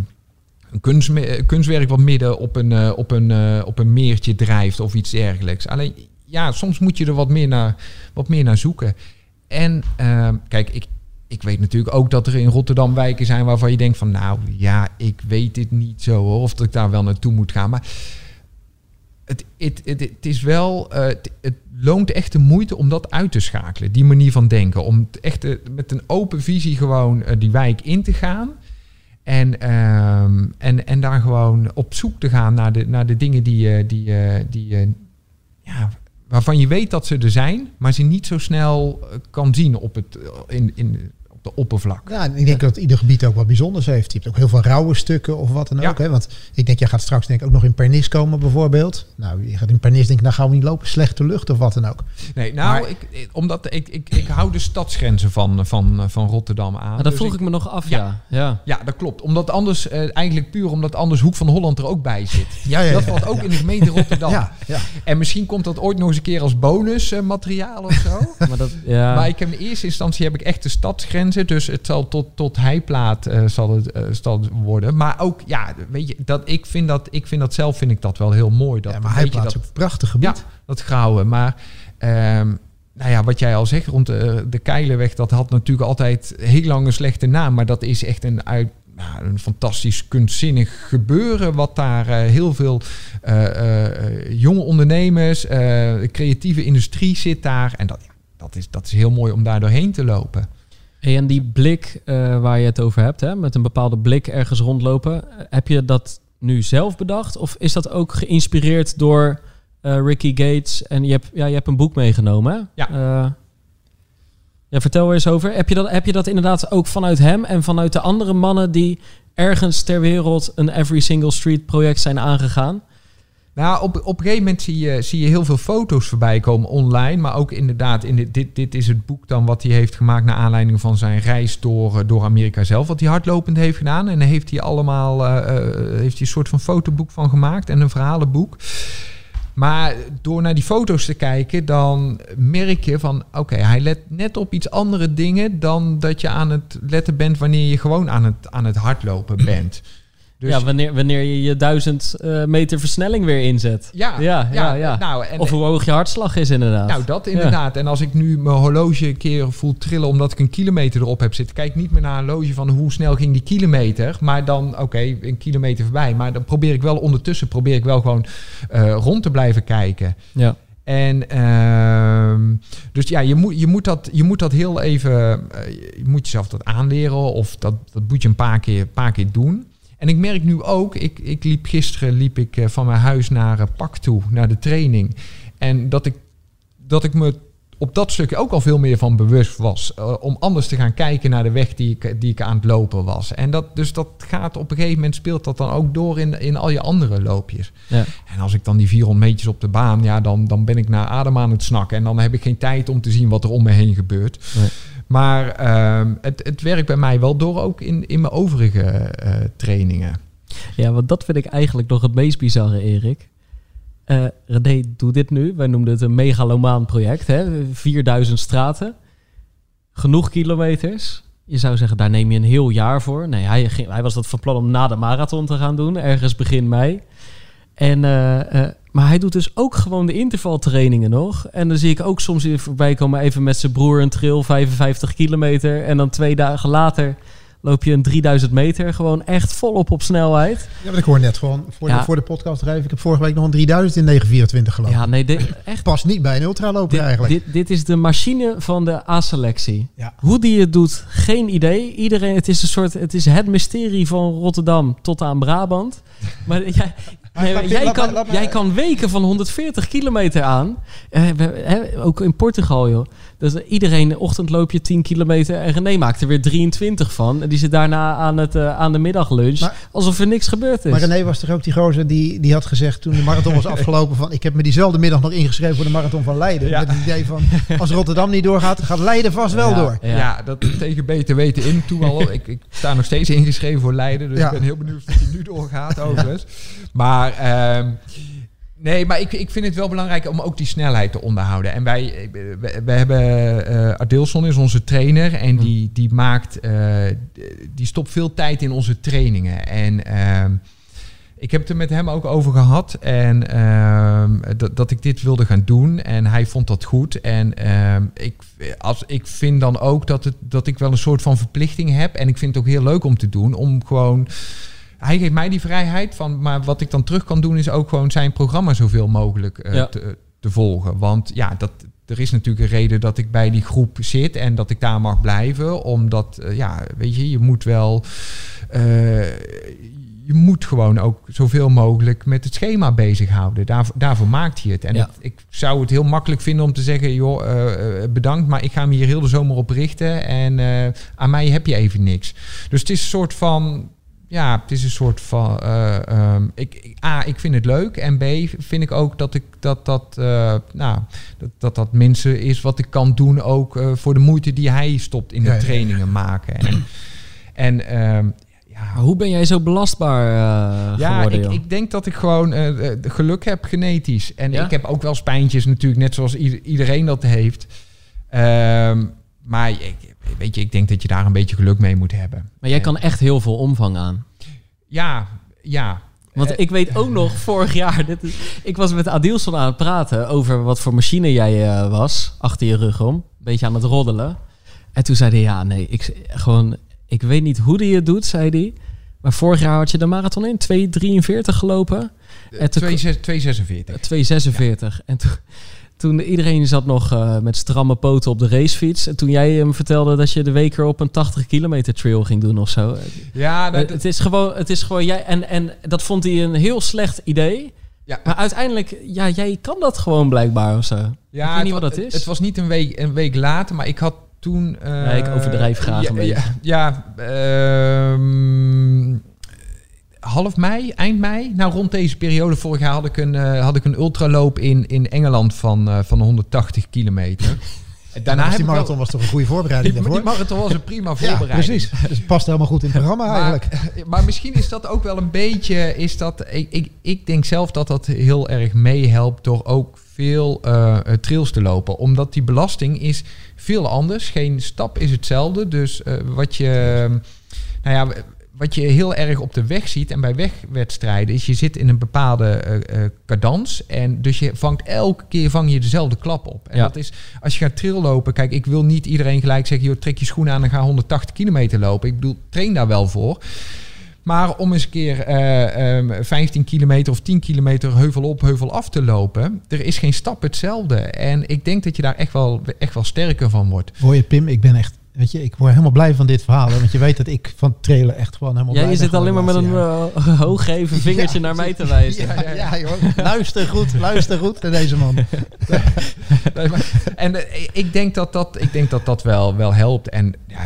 een kunstwerk wat midden op een, eh, op, een, eh, op een meertje drijft of iets dergelijks. Alleen, ja, soms moet je er wat meer naar, wat meer naar zoeken. En ehm, kijk, ik, ik weet natuurlijk ook dat er in Rotterdam wijken zijn waarvan je denkt van, nou ja, ik weet dit niet zo of dat ik daar wel naartoe moet gaan. Maar het, het, het, is wel, eh, het, loont echt de moeite om dat uit te schakelen, die manier van denken. Om echt eh, met een open visie gewoon eh, die wijk in te gaan. En, ehm, en, en daar gewoon op zoek te gaan naar de, naar de dingen die, je- die, die, ja, waarvan je weet dat ze er zijn, maar ze niet zo snel eh, kan zien op, het, eh, in, in, de oppervlak. Ja, en ik denk dat ieder gebied ook wat bijzonders heeft. Je hebt ook heel veel rauwe stukken of wat dan Ja. ook. Hè? Want ik denk, jij gaat straks denk ik ook nog in Pernis komen bijvoorbeeld. Nou, je gaat in Pernis denk ik, nou gaan we niet lopen. Slechte lucht of wat dan ook. Nee, nou, Maar- ik, omdat ik, ik, ik hou de stadsgrenzen van, van, van Rotterdam aan. Maar dat Dus vroeg ik me nog af, Ja. ja. ja. Ja, dat klopt. Omdat anders, eh, eigenlijk puur omdat anders Hoek van Holland er ook bij zit. Ja, ja, Dat valt ook in de gemeente Rotterdam. Ja, ja. En misschien komt dat ooit nog eens een keer als bonusmateriaal of zo. Maar dat, ja. Maar ik heb in eerste instantie heb ik echt de stadsgrenzen. Dus het zal tot, tot heiplaat eh, zal, het, eh, zal het worden. Maar ook, ja, weet je, dat, ik, vind dat, ik vind dat zelf vind ik dat wel heel mooi. Dat, ja maar weet hij je, dat, ook een prachtig gebied. Ja, dat grauwe. Maar ehm, nou ja, wat jij al zegt rond de, de Keilenweg, dat had natuurlijk altijd heel lang een slechte naam. Maar dat is echt een uit. nou, een fantastisch kunstzinnig gebeuren. Wat daar eh, heel veel eh, eh, eh, jonge ondernemers, eh, de creatieve industrie zit daar. En dat, ja, dat, is, dat is heel mooi om daar doorheen te lopen. Hey, en die blik eh, waar je het over hebt, hè, met een bepaalde blik ergens rondlopen, heb je dat nu zelf bedacht? Of is dat ook geïnspireerd door eh, Ricky Gates? En je hebt, ja, je hebt een boek meegenomen, hè? Ja. Eh, ja, vertel er eens over. Heb je, dat, heb je dat inderdaad ook vanuit hem en vanuit de andere mannen die ergens ter wereld een Every Single Street project zijn aangegaan? Nou, op, op een gegeven moment zie je, zie je heel veel foto's voorbij komen online. Maar ook inderdaad, in dit, dit, dit is het boek dan wat hij heeft gemaakt... naar aanleiding van zijn reis door, eh, door Amerika zelf. Wat hij hardlopend heeft gedaan. En heeft hij allemaal eh, eh, heeft hij een soort van fotoboek van gemaakt. En een verhalenboek. Maar door naar die foto's te kijken, dan merk je van... oké, hij let net op iets andere dingen... dan dat je aan het letten bent wanneer je gewoon aan het, aan het hardlopen bent. Dus ja, wanneer, wanneer je je duizend eh, meter versnelling weer inzet. ja, ja, ja, ja. Nou, en, of hoe hoog je hartslag is inderdaad. Nou, dat inderdaad. En als ik nu mijn horloge een keer voel trillen omdat ik een kilometer erop heb zitten, kijk niet meer naar een horloge van hoe snel ging die kilometer, maar dan, oké, een kilometer voorbij. Maar dan probeer ik wel ondertussen, probeer ik wel gewoon eh, rond te blijven kijken. ja. En ehm, dus ja, je moet, je, moet dat, je moet dat heel even, eh, je moet jezelf dat aanleren of dat, dat moet je een paar keer, paar keer doen. En ik merk nu ook, ik, ik liep gisteren liep ik eh, van mijn huis naar uh, Pak toe, naar de training. En dat ik, dat ik me op dat stukje ook al veel meer van bewust was. Uh, om anders te gaan kijken naar de weg die ik, die ik aan het lopen was. En dat, dus dat gaat op een gegeven moment speelt dat dan ook door in, in al je andere loopjes. Ja. En als ik dan die 400 meters op de baan, ja, dan, dan ben ik naar adem aan het snakken. En dan heb ik geen tijd om te zien wat er om me heen gebeurt. Nee. Maar ehm, het, het werkt bij mij wel door ook in, in mijn overige uh, trainingen. Ja, want dat vind ik eigenlijk nog het meest bizarre, Erik. Uh, René doet dit nu. Wij noemden het een megalomaan project. Hè? 4000 straten. Genoeg kilometers. Je zou zeggen, daar neem je een heel jaar voor. Nee, hij, ging, hij was dat van plan om na de marathon te gaan doen. Ergens begin mei. En, uh, uh, maar hij doet dus ook gewoon de intervaltrainingen nog. En dan zie ik ook soms weer voorbij komen even met zijn broer een trail 55 kilometer. En dan twee dagen later loop je een 3000 meter gewoon echt volop op snelheid. Ja, maar ik hoor net gewoon voor, ja. de, voor de podcast rijden. Ik heb vorige week nog een 3000 in 924 gelopen. Ja, nee, dit, echt. Past niet bij een ultraloper eigenlijk. Dit, dit is de machine van de A-selectie. Ja. Hoe die het doet, geen idee. Iedereen, het is een soort, het is het mysterie van Rotterdam tot aan Brabant. Maar jij, Nee, jij, kan, jij kan weken van 140 kilometer aan. Eh, we- ook in Portugal, joh. Dus iedereen, ochtend loop je 10 kilometer. En René maakt er weer 23 van. En die zit daarna aan, het, eh, aan de middaglunch. Maar- alsof er niks gebeurd is. Maar René was toch ook die gozer die, die had gezegd toen de marathon was afgelopen van ik heb me diezelfde middag nog ingeschreven voor de marathon van Leiden. Ja. Met het idee van als Rotterdam niet doorgaat, gaat Leiden vast wel Ja. door. Ja. Ja. dat tegen beter weten in toe al. ik, ik sta nog steeds ingeschreven voor Leiden. Dus Ja. ik ben heel benieuwd of die nu doorgaat overigens. Maar ehm, nee, maar ik, ik vind het wel belangrijk om ook die snelheid te onderhouden. En wij, we, we hebben eh Adilson is onze trainer. En die, die maakt, eh, die stopt veel tijd in onze trainingen. En ehm, ik heb het er met hem ook over gehad. En ehm, dat, dat ik dit wilde gaan doen. En hij vond dat goed. En ehm, ik, als, ik vind dan ook dat, het, dat ik wel een soort van verplichting heb. En ik vind het ook heel leuk om te doen. Om gewoon. Hij geeft mij die vrijheid van. Maar wat ik dan terug kan doen, is ook gewoon zijn programma zoveel mogelijk eh, Ja. te, te volgen. Want ja, dat. Er is natuurlijk een reden dat ik bij die groep zit en dat ik daar mag blijven. Omdat, eh, ja, weet je, je moet wel. eh, je moet gewoon ook zoveel mogelijk met het schema bezighouden. Daar, daarvoor maakt hij het. En Ja. het- ik zou het heel makkelijk vinden om te zeggen: joh, eh, eh, bedankt, maar ik ga me hier heel de zomer op richten. En eh, aan mij heb je even niks. Dus het is een soort van. Ja, het is een soort van. eh, ehm, ik, ik- A, ik vind het leuk. En B, vind ik ook dat ik dat dat, eh, nou, dat, dat dat minste is wat ik kan doen. Ook eh, voor de moeite die hij stopt in de Ja, ja, ja. trainingen maken. En, en ehm, ja, hoe ben jij zo belastbaar eh, ja, geworden, ik, ik denk dat ik gewoon geluk heb genetisch. En Ja? ik heb ook wel spijntjes natuurlijk, net zoals ieder- iedereen dat heeft. Ehm, maar ik, weet je, ik denk dat je daar een beetje geluk mee moet hebben. maar jij kan echt heel veel omvang aan. Ja, ja. Want Eh, ik weet ook nog, vorig jaar, dit is, ik was met Adilson aan het praten over wat voor machine jij eh, was, achter je rug om. Een beetje aan het roddelen. En toen zei hij, ja, nee, ik, gewoon, ik weet niet hoe die het doet, zei hij. Maar vorig jaar had je de marathon in, 2,43 gelopen. En toen- 2,46. 2,46. 2,46. En toen, toen iedereen zat nog eh, met stramme poten op de racefiets. En toen jij hem vertelde dat je de week erop een 80 kilometer trail ging doen of zo. Ja, dat, Het, is gewoon, het is gewoon jij. En, en dat vond hij een heel slecht idee. ja. Maar uiteindelijk, ja, jij kan dat gewoon blijkbaar of zo. Ja, ik weet niet wat wa- dat is. Het was niet een week, een week later, maar ik had toen... eh, Nee, ik overdrijf graag ja, een beetje. Ja, ja, ehm, half mei, eind mei. Nou, rond deze periode vorig jaar had ik een, eh, had ik een ultraloop in, in Engeland van, eh, van 180 kilometer. En Daarna die wel- marathon was toch een goede voorbereiding die, die marathon was een prima Ja, voorbereiding. precies. Dus het past helemaal goed in het programma eigenlijk. Maar, maar misschien is dat ook wel een beetje. Is dat, ik, ik, ik denk zelf dat dat heel erg meehelpt door ook veel eh, eh, trails te lopen. Omdat die belasting is veel anders. Geen stap is hetzelfde. Dus eh, wat je. Nou ja, wat je heel erg op de weg ziet en bij wegwedstrijden is je zit in een bepaalde eh, eh, cadans en dus je vangt elke keer vang je dezelfde klap op. En Ja. dat is als je gaat traillopen, kijk, ik wil niet iedereen gelijk zeggen, joh, trek je schoenen aan en ga 180 kilometer lopen. Ik bedoel, train daar wel voor. Maar om eens een keer eh, ehm, 15 kilometer of 10 kilometer heuvel op, heuvel af te lopen, er is geen stap hetzelfde. En ik denk dat je daar echt wel, echt wel sterker van wordt. Hoor je Pim, ik ben echt weet je, ik word helemaal blij van dit verhaal. hè, want je weet dat ik van trailen echt gewoon helemaal Ja, blij je zit alleen maar met een uh, hooggeven vingertje Ja, naar mij te wijzen. Ja, ja, joh. Luister goed, luister goed naar deze man. Nee, maar- en eh, ik denk dat dat, ik denk dat, dat wel, wel helpt. En ja,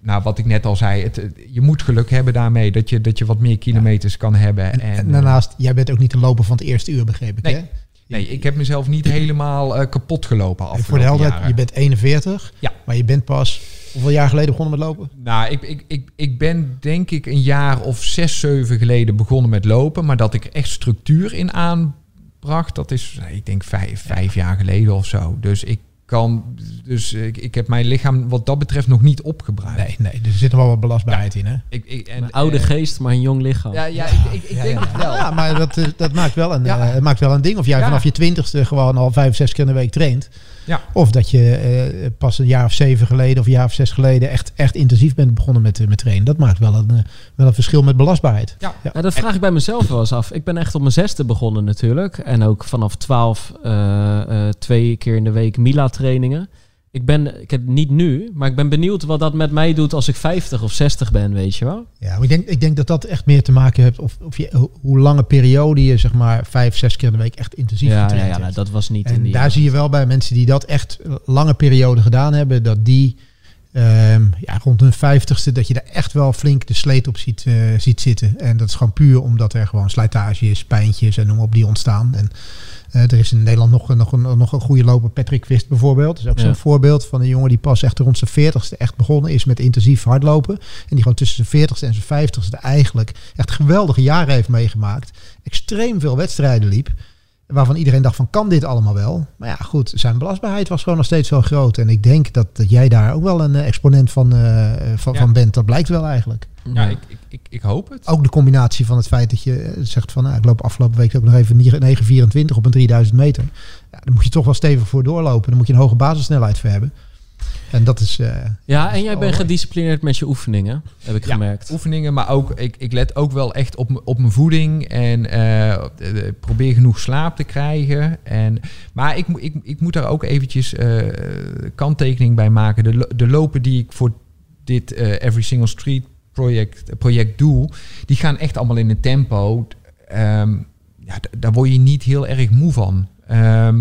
nou, wat ik net al zei, het, je moet geluk hebben daarmee dat je, dat je wat meer kilometers kan hebben. En, En, eh, daarnaast, jij bent ook niet de loper van het eerste uur, begreep ik, Nee. hè? Nee, ik heb mezelf niet helemaal eh, kapot gelopen En af. voor de helderheid, je bent 41, Ja. maar je bent pas hoeveel jaar geleden begonnen met lopen? Nou, ik, ik, ik, ik ben denk ik een jaar of zes, zeven geleden begonnen met lopen. Maar dat ik echt structuur in aanbracht, dat is, ik denk, vijf, vijf jaar geleden of zo. Dus ik kan, dus ik, ik heb mijn lichaam wat dat betreft nog niet opgebruikt. Nee, nee, dus er zit nog wel wat belastbaarheid in, hè? Ik, ik, en, Een oude eh, geest, maar een jong lichaam. Ja, ja, ik, ik, ik Ja, denk ja. het wel. Ja, maar dat, eh, dat maakt wel een, Ja. eh, het maakt wel een ding. Of jij Ja. vanaf je twintigste gewoon al vijf, zes keer in de week traint. Ja. Of dat je eh, pas een jaar of zeven geleden of een jaar of zes geleden echt, echt intensief bent begonnen met, eh, met trainen. Dat maakt wel een, eh, wel een verschil met belastbaarheid. Ja. Ja, dat vraag ik bij mezelf wel eens af. Ik ben echt op mijn zesde begonnen natuurlijk. En ook vanaf twaalf eh, eh, twee keer in de week Mila trainingen. Ik ben, ik heb niet nu, maar ik ben benieuwd wat dat met mij doet als ik 50 of 60 ben, weet je wel? Ja, maar ik denk, ik denk dat dat echt meer te maken heeft of, of je, ho- hoe lange periode je zeg maar vijf, zes keer in de week echt intensief Ja, ja, getraind ja nou, dat was niet in En die... daar zie je wel bij mensen die dat echt lange periode gedaan hebben, dat die ehm, ja, rond hun vijftigste, dat je daar echt wel flink de sleet op ziet, eh, ziet zitten. En dat is gewoon puur omdat er gewoon slijtage is, pijntjes en noem op die ontstaan. En eh, er is in Nederland nog, een- nog, een, nog een goede loper, Patrick Wist bijvoorbeeld. Dat is ook Ja. zo'n voorbeeld van een jongen die pas echt rond zijn veertigste echt begonnen is met intensief hardlopen. En die gewoon tussen zijn veertigste en zijn vijftigste eigenlijk echt geweldige jaren heeft meegemaakt. Extreem veel wedstrijden liep. Waarvan iedereen dacht van, kan dit allemaal wel? Maar ja, goed, zijn belastbaarheid was gewoon nog steeds wel groot. En ik denk dat, dat jij daar ook wel een eh, exponent van, eh, van, Ja. van bent. Dat blijkt wel eigenlijk. Ja, ik, ik, ik, ik hoop het. Ook de combinatie van het feit dat je eh, zegt van... Nou, ik loop afgelopen week ook nog even 9,24 op een 3000 meter. Ja, dan moet je toch wel stevig voor doorlopen. Dan moet je een hoge basissnelheid voor hebben. En dat is... eh, Ja, en jij bent gedisciplineerd met je oefeningen, heb ik Ja, gemerkt. Oefeningen, maar ook ik, ik let ook wel echt op, op mijn voeding en eh, eh, probeer genoeg slaap te krijgen. En, maar ik, moet- ik, ik moet daar ook eventjes kanttekening bij maken. De, de lopen die ik voor dit Every Single Street project, project doe, die gaan echt allemaal in een tempo. Ehm, ja, daar word je niet heel erg moe van. Ehm,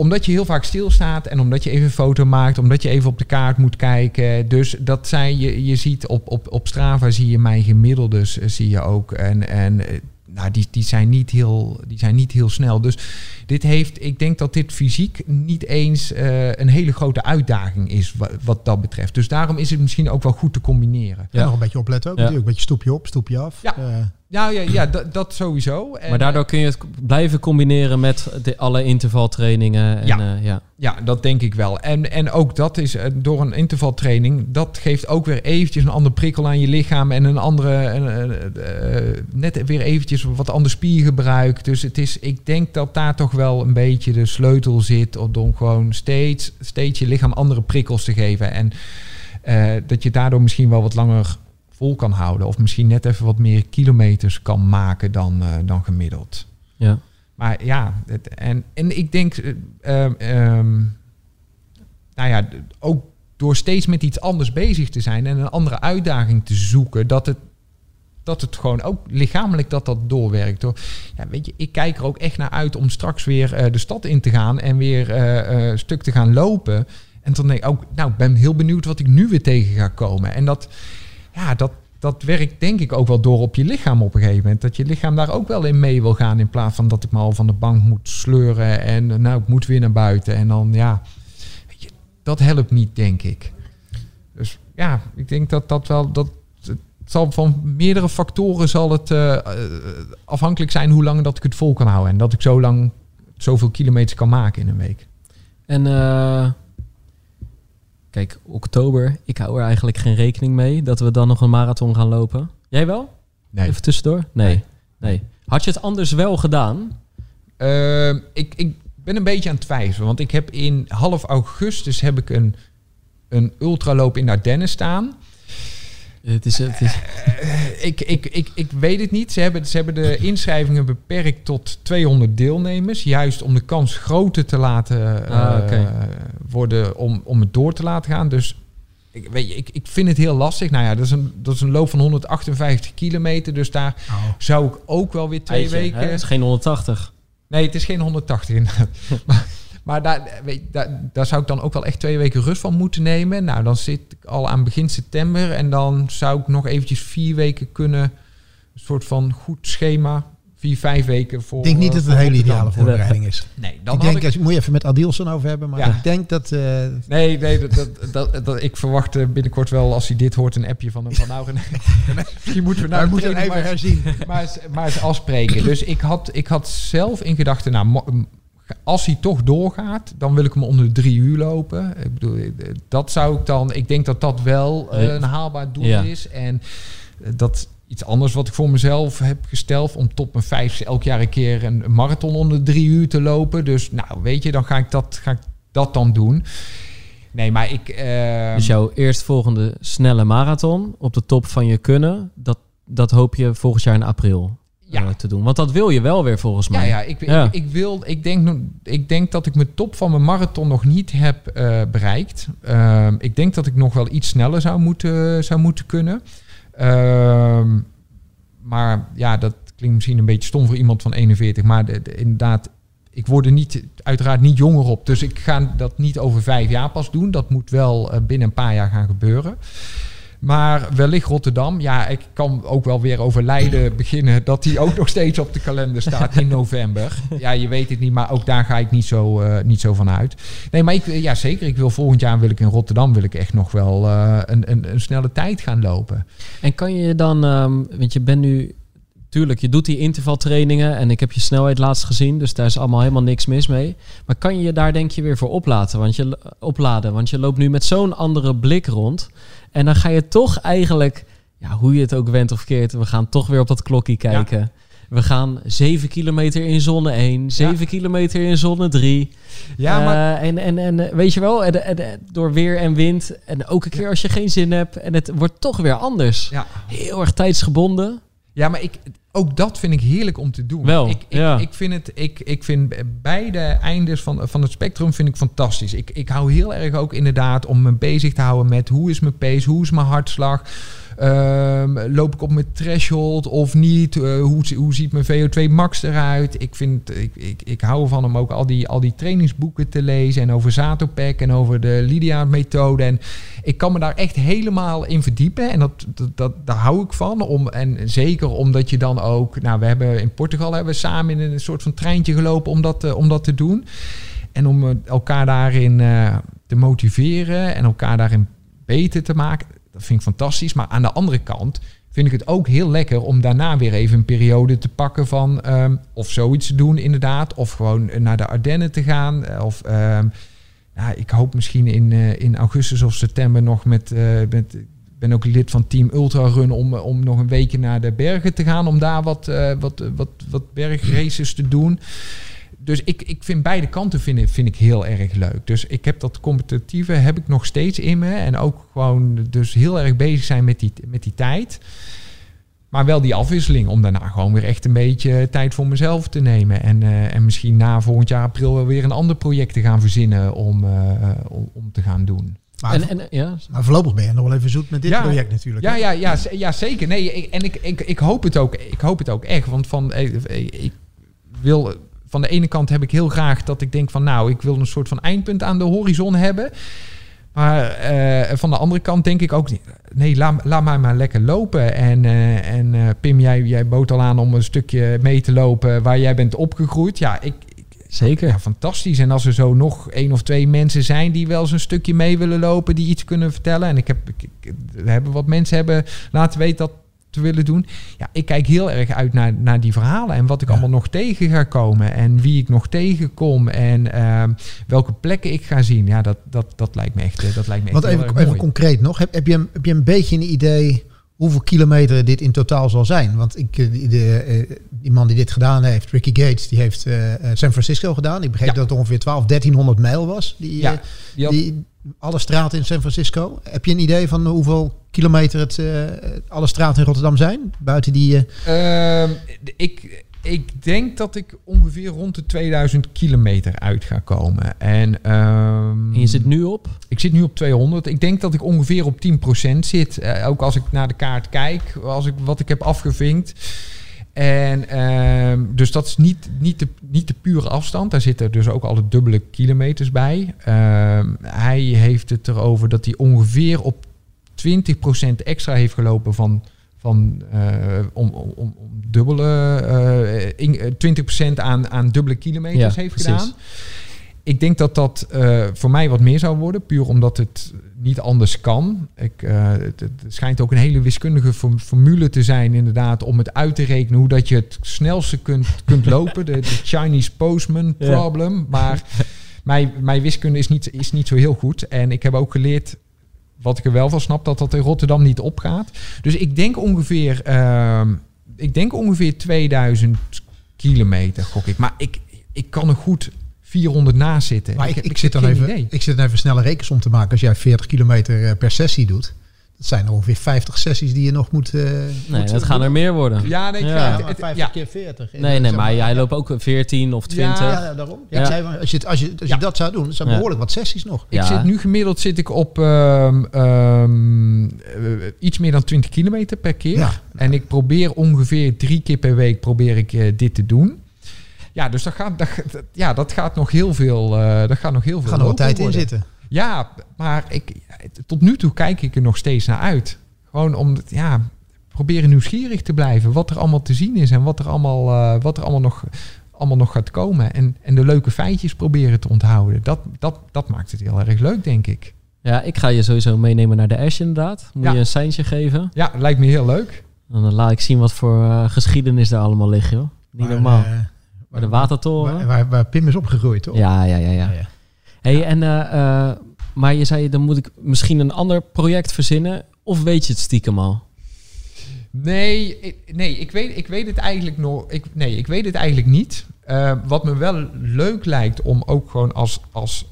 omdat je heel vaak stilstaat en omdat je even een foto maakt, omdat je even op de kaart moet kijken. Dus dat zijn je, je ziet op, op, op Strava zie je mijn gemiddeldes eh, zie je ook. En, en eh, nou, die, die, zijn niet heel, die zijn niet heel snel. Dus dit heeft, ik denk dat dit fysiek niet eens eh, een hele grote uitdaging is wat, wat dat betreft. Dus daarom is het misschien ook wel goed te combineren. ja. nog een beetje opletten ook Ja. natuurlijk. Een beetje stoepje op, stoepje af. Ja. Eh, Nou ja, ja dat, sowieso. En, Maar daardoor kun je het blijven combineren met de, alle intervaltrainingen. En, Ja. ja. ja. Ja, dat denk ik wel. En, en ook dat is eh, door een intervaltraining, dat geeft ook weer eventjes een andere prikkel aan je lichaam en een andere, eh, net weer eventjes wat ander spiergebruik. Dus het is, ik denk dat daar toch wel een beetje de sleutel zit om gewoon steeds, steeds je lichaam andere prikkels te geven. En eh, dat je daardoor misschien wel wat langer vol kan houden. Of misschien net even wat meer kilometers kan maken dan, eh, dan gemiddeld. ja. Maar ja, het, en, en ik denk, eh, ehm, ehm, nou ja, ook door steeds met iets anders bezig te zijn en een andere uitdaging te zoeken, dat het, dat het gewoon ook lichamelijk dat dat doorwerkt. Hoor. Ja, weet je, ik kijk er ook echt naar uit om straks weer eh, de stad in te gaan en weer een stuk te gaan lopen. En dan denk ik ook, nou, ik ben heel benieuwd wat ik nu weer tegen ga komen. En dat, ja, dat, dat werkt denk ik ook wel door op je lichaam op een gegeven moment. Dat je lichaam daar ook wel in mee wil gaan. In plaats van dat ik me al van de bank moet sleuren. En eh, nou, ik moet weer naar buiten. En dan ja, weet je, dat helpt niet, denk ik. Dus ja, ik denk dat dat wel. Dat, zal van meerdere factoren zal het eh, eh, afhankelijk zijn hoe lang dat ik het vol kan houden. En dat ik zo lang zoveel kilometers kan maken in een week. En kijk, oktober, ik hou er eigenlijk geen rekening mee dat we dan nog een marathon gaan lopen. Jij wel? Nee. Even tussendoor? Nee. nee. Had je het anders wel gedaan? Ehm, ik, ik ben een beetje aan het twijfelen. Want ik heb in half augustus heb ik een, een ultraloop in Ardennen staan. Het is, het is, Eh, ik, ik, ik, ik weet het niet. Ze hebben, ze hebben de inschrijvingen beperkt tot 200 deelnemers. Juist om de kans groter te laten eh, Ah, oké. worden om, om het door te laten gaan. Dus ik, weet je, ik, ik vind het heel lastig. Nou ja, dat is een, dat is een loop van 158 kilometer. Dus daar zou ik ook wel weer twee Eitje, weken... hè? Het is geen 180. Nee, het is geen 180 inderdaad. maar maar daar, weet, daar, daar zou ik dan ook wel echt twee weken rust van moeten nemen. Nou, dan zit ik al aan begin september. En dan zou ik nog eventjes vier weken kunnen... Een soort van goed schema. Vier, vijf weken voor... Ik denk niet dat het een hele ideale voorbereiding is. Nee, dan ik denk, ik... moet je even met Adilson over hebben. Maar Ja. ik denk dat... eh, Nee, nee dat, dat, dat, dat- ik verwacht eh, binnenkort wel, als hij dit hoort, een appje van hem. Van nou, misschien moeten we nou we moeten even maar, herzien. maar, eens, maar eens afspreken. Dus ik had, ik had zelf in gedachten, nou, als hij toch doorgaat, dan wil ik hem onder de drie uur lopen. Ik bedoel, eh, dat zou ik dan, ik denk dat dat wel eh, een haalbaar doel Ja. is. En eh, dat iets anders wat ik voor mezelf heb gesteld, om tot mijn vijf elk jaar een keer een marathon onder de drie uur te lopen. Dus nou, weet je, dan ga ik dat, ga ik dat dan doen. Nee, maar ik... eh, Dus jouw eerstvolgende snelle marathon op de top van je kunnen, dat, dat hoop je volgend jaar in april Ja. te doen. Want dat wil je wel weer volgens Ja, mij. ja, ik, Ja. Ik, ik wil, ik denk, ik denk dat ik mijn top van mijn marathon nog niet heb eh, bereikt. Ehm, ik denk dat ik nog wel iets sneller zou moeten, zou moeten kunnen. Ehm, maar ja, dat klinkt misschien een beetje stom voor iemand van 41. Maar de, de- inderdaad, ik word er niet, uiteraard niet jonger op. Dus ik ga dat niet over vijf jaar pas doen. Dat moet wel eh, binnen een paar jaar gaan gebeuren. Maar wellicht Rotterdam. Ja, ik kan ook wel weer over Leiden beginnen. Dat die ook nog steeds op de kalender staat in november. Ja, je weet het niet, maar ook daar ga ik niet zo, eh, niet zo van uit. Nee, maar ik, ja, zeker. Ik wil volgend jaar wil ik in Rotterdam wil ik echt nog wel eh, een, een, een snelle tijd gaan lopen. En kan je dan, ehm, want je bent nu, tuurlijk, je doet die intervaltrainingen en ik heb je snelheid laatst gezien, dus daar is allemaal helemaal niks mis mee. Maar kan je je daar denk je weer voor opladen? Want je, opladen, want je loopt nu met zo'n andere blik rond. En dan ga je toch eigenlijk, ja, hoe je het ook went of keert, we gaan toch weer op dat klokje kijken. We gaan 7 kilometer in zone 1, 7 kilometer in zone 3. Ja, maar Eh, en, en, en eh, weet je wel, en, en, en door weer en wind. En ook een keer als je geen zin hebt. En het wordt toch weer anders. ja. Heel erg tijdsgebonden. Ja, maar ik, ook dat vind ik heerlijk om te doen. Wel, ik, ik, ja. ik, vind het, ik, ik vind beide eindes van, van het spectrum vind ik fantastisch. Ik, ik hou heel erg ook inderdaad om me bezig te houden met hoe is mijn pace, hoe is mijn hartslag. Ehm, loop ik op mijn threshold of niet? Eh, hoe, hoe ziet mijn VO2 max eruit? Ik, vind, ik, ik, ik hou ervan om ook al die, al die trainingsboeken te lezen. En over Zatopek en over de Lydia-methode. En ik kan me daar echt helemaal in verdiepen. En dat, dat, dat, daar hou ik van. Om, en zeker omdat je dan ook... Nou, we hebben in Portugal hebben we samen in een soort van treintje gelopen om dat, om dat te doen. En om eh, elkaar daarin eh, te motiveren en elkaar daarin beter te maken. Vind ik fantastisch. Maar aan de andere kant vind ik het ook heel lekker om daarna weer even een periode te pakken van ehm, of zoiets te doen inderdaad. Of gewoon naar de Ardennen te gaan. eh, Of ehm, ja, ik hoop misschien in, eh, in augustus of september nog met, eh, met ben ook lid van Team Ultra Run om, om nog een weekje naar de bergen te gaan. Om daar wat, eh, wat, wat, wat bergraces te doen. Dus ik, ik vind beide kanten vind ik, vind ik heel erg leuk. Dus ik heb dat competitieve heb ik nog steeds in me. En ook gewoon dus heel erg bezig zijn met die, met die tijd. Maar wel die afwisseling om daarna gewoon weer echt een beetje tijd voor mezelf te nemen. En, eh, en misschien na volgend jaar april wel weer een ander project te gaan verzinnen om, eh, om, om te gaan doen. Maar, En, en, ja, maar voorlopig ben je nog wel even zoet met dit Ja. project natuurlijk. Ja, ja, ja, ja zeker. Nee, ik, en ik, ik, ik, hoop het ook, ik hoop het ook echt. Want van, eh, eh, ik wil, van de ene kant heb ik heel graag dat ik denk van... nou, ik wil een soort van eindpunt aan de horizon hebben. Maar eh, van de andere kant denk ik ook... nee, laat, laat mij maar lekker lopen. En, eh, en eh, Pim, jij, jij bood al aan om een stukje mee te lopen... waar jij bent opgegroeid. Ja, ik, ik, zeker. ja, fantastisch. En als er zo nog één of twee mensen zijn die wel eens een stukje mee willen lopen, die iets kunnen vertellen. En ik heb, ik, ik- we hebben wat mensen hebben laten weten dat te willen doen. Ja, ik kijk heel erg uit naar, naar die verhalen en wat ik Ja. allemaal nog tegen ga komen en wie ik nog tegenkom en ehm, welke plekken ik ga zien. Ja, dat, dat, dat lijkt me echt, eh, dat lijkt me echt Want heel even, even concreet nog. Heb, heb, je, een- heb je een beetje een idee hoeveel kilometer dit in totaal zal zijn? Want ik, eh, de, eh, die man die dit gedaan heeft, Ricky Gates, die heeft San Francisco gedaan. Ik begreep Ja. dat het ongeveer 12, 1300 mijl was. Die, Ja, die die, alle straten in San Francisco. Heb je een idee van hoeveel kilometer het, eh, alle straten in Rotterdam zijn? Buiten die... d- ik, Ik denk dat ik ongeveer rond de 2000 kilometer uit ga komen. En, ehm, En je zit nu op? Ik zit nu op 200. Ik denk dat ik ongeveer op 10% zit. Eh, ook als ik naar de kaart kijk, als ik, wat ik heb afgevinkt. En ehm, dus dat is niet, niet, de, niet de pure afstand. Daar zitten dus ook alle dubbele kilometers bij. Ehm, hij heeft het erover dat hij ongeveer op 20% extra heeft gelopen van, van eh, om, om, om, dubbele eh, in- eh, 20% aan, aan dubbele kilometers Ja, heeft precies. Ik denk dat dat eh, voor mij wat meer zou worden, puur omdat het niet anders kan. Ik, eh, het, het schijnt ook een hele wiskundige form- formule te zijn, inderdaad, om het uit te rekenen hoe dat je het snelste kunt, kunt lopen. De, de Chinese postman Ja. problem. Maar mijn, mijn wiskunde is niet, is niet zo heel goed. En ik heb ook geleerd, wat ik er wel van snap, dat dat in Rotterdam niet opgaat. Dus ik denk ongeveer, ehm, ik denk ongeveer 2000 kilometer, gok ik. Maar ik, ik kan er goed 400 naast zitten. Maar ik, heb- ik, zit dan geen even, idee. ik zit dan even snelle rekensom te maken. Als jij 40 kilometer eh, per sessie doet, dat zijn er ongeveer 50 sessies die je nog moet. eh Nee, moet, dat eh, gaan er meer worden. Ja, nee, ik Ja, het- maar het- 50 ja. keer 40. Nee, nee, maar jij loopt ook 14 of 20. Ja, ja, daarom. Nee, maar als je, het- als je, als je Ja. dat zou doen, dat zijn Ja. behoorlijk wat sessies nog. Ik Ja. zit nu gemiddeld zit ik op ehm, ehm, eh, iets meer dan 20 kilometer per keer. Ja. En ik probeer ongeveer drie keer per week probeer ik dit te doen. Ja, dus dat gaat, dat, dat- ja, dat gaat nog heel veel. eh dat gaat nog heel veel. gaan er wel tijd in zitten. Ja, maar ik, tot nu toe kijk ik er nog steeds naar uit. Gewoon om ja, proberen nieuwsgierig te blijven. Wat er allemaal te zien is en wat er allemaal, eh, wat er allemaal, nog, allemaal nog gaat komen. En, en de leuke feitjes proberen te onthouden. Dat, dat, dat maakt het heel erg leuk, denk ik. Ja, ik ga je sowieso meenemen naar de Ash inderdaad. Moet Ja. je een seintje geven. Ja, lijkt me heel leuk. En dan laat ik zien wat voor eh, geschiedenis daar allemaal ligt, joh. Niet Maar, normaal. eh, Bij de watertoren. Waar, waar, waar Pim is opgegroeid, toch? Ja, ja, ja, ja. ja. Hey, en, eh, eh, maar je zei, dan moet ik misschien een ander project verzinnen. Of weet je het stiekem al? Nee, ik, nee ik, weet, ik weet het eigenlijk nog. Ik, nee, ik weet het eigenlijk niet. Eh, wat me wel leuk lijkt om ook gewoon als, als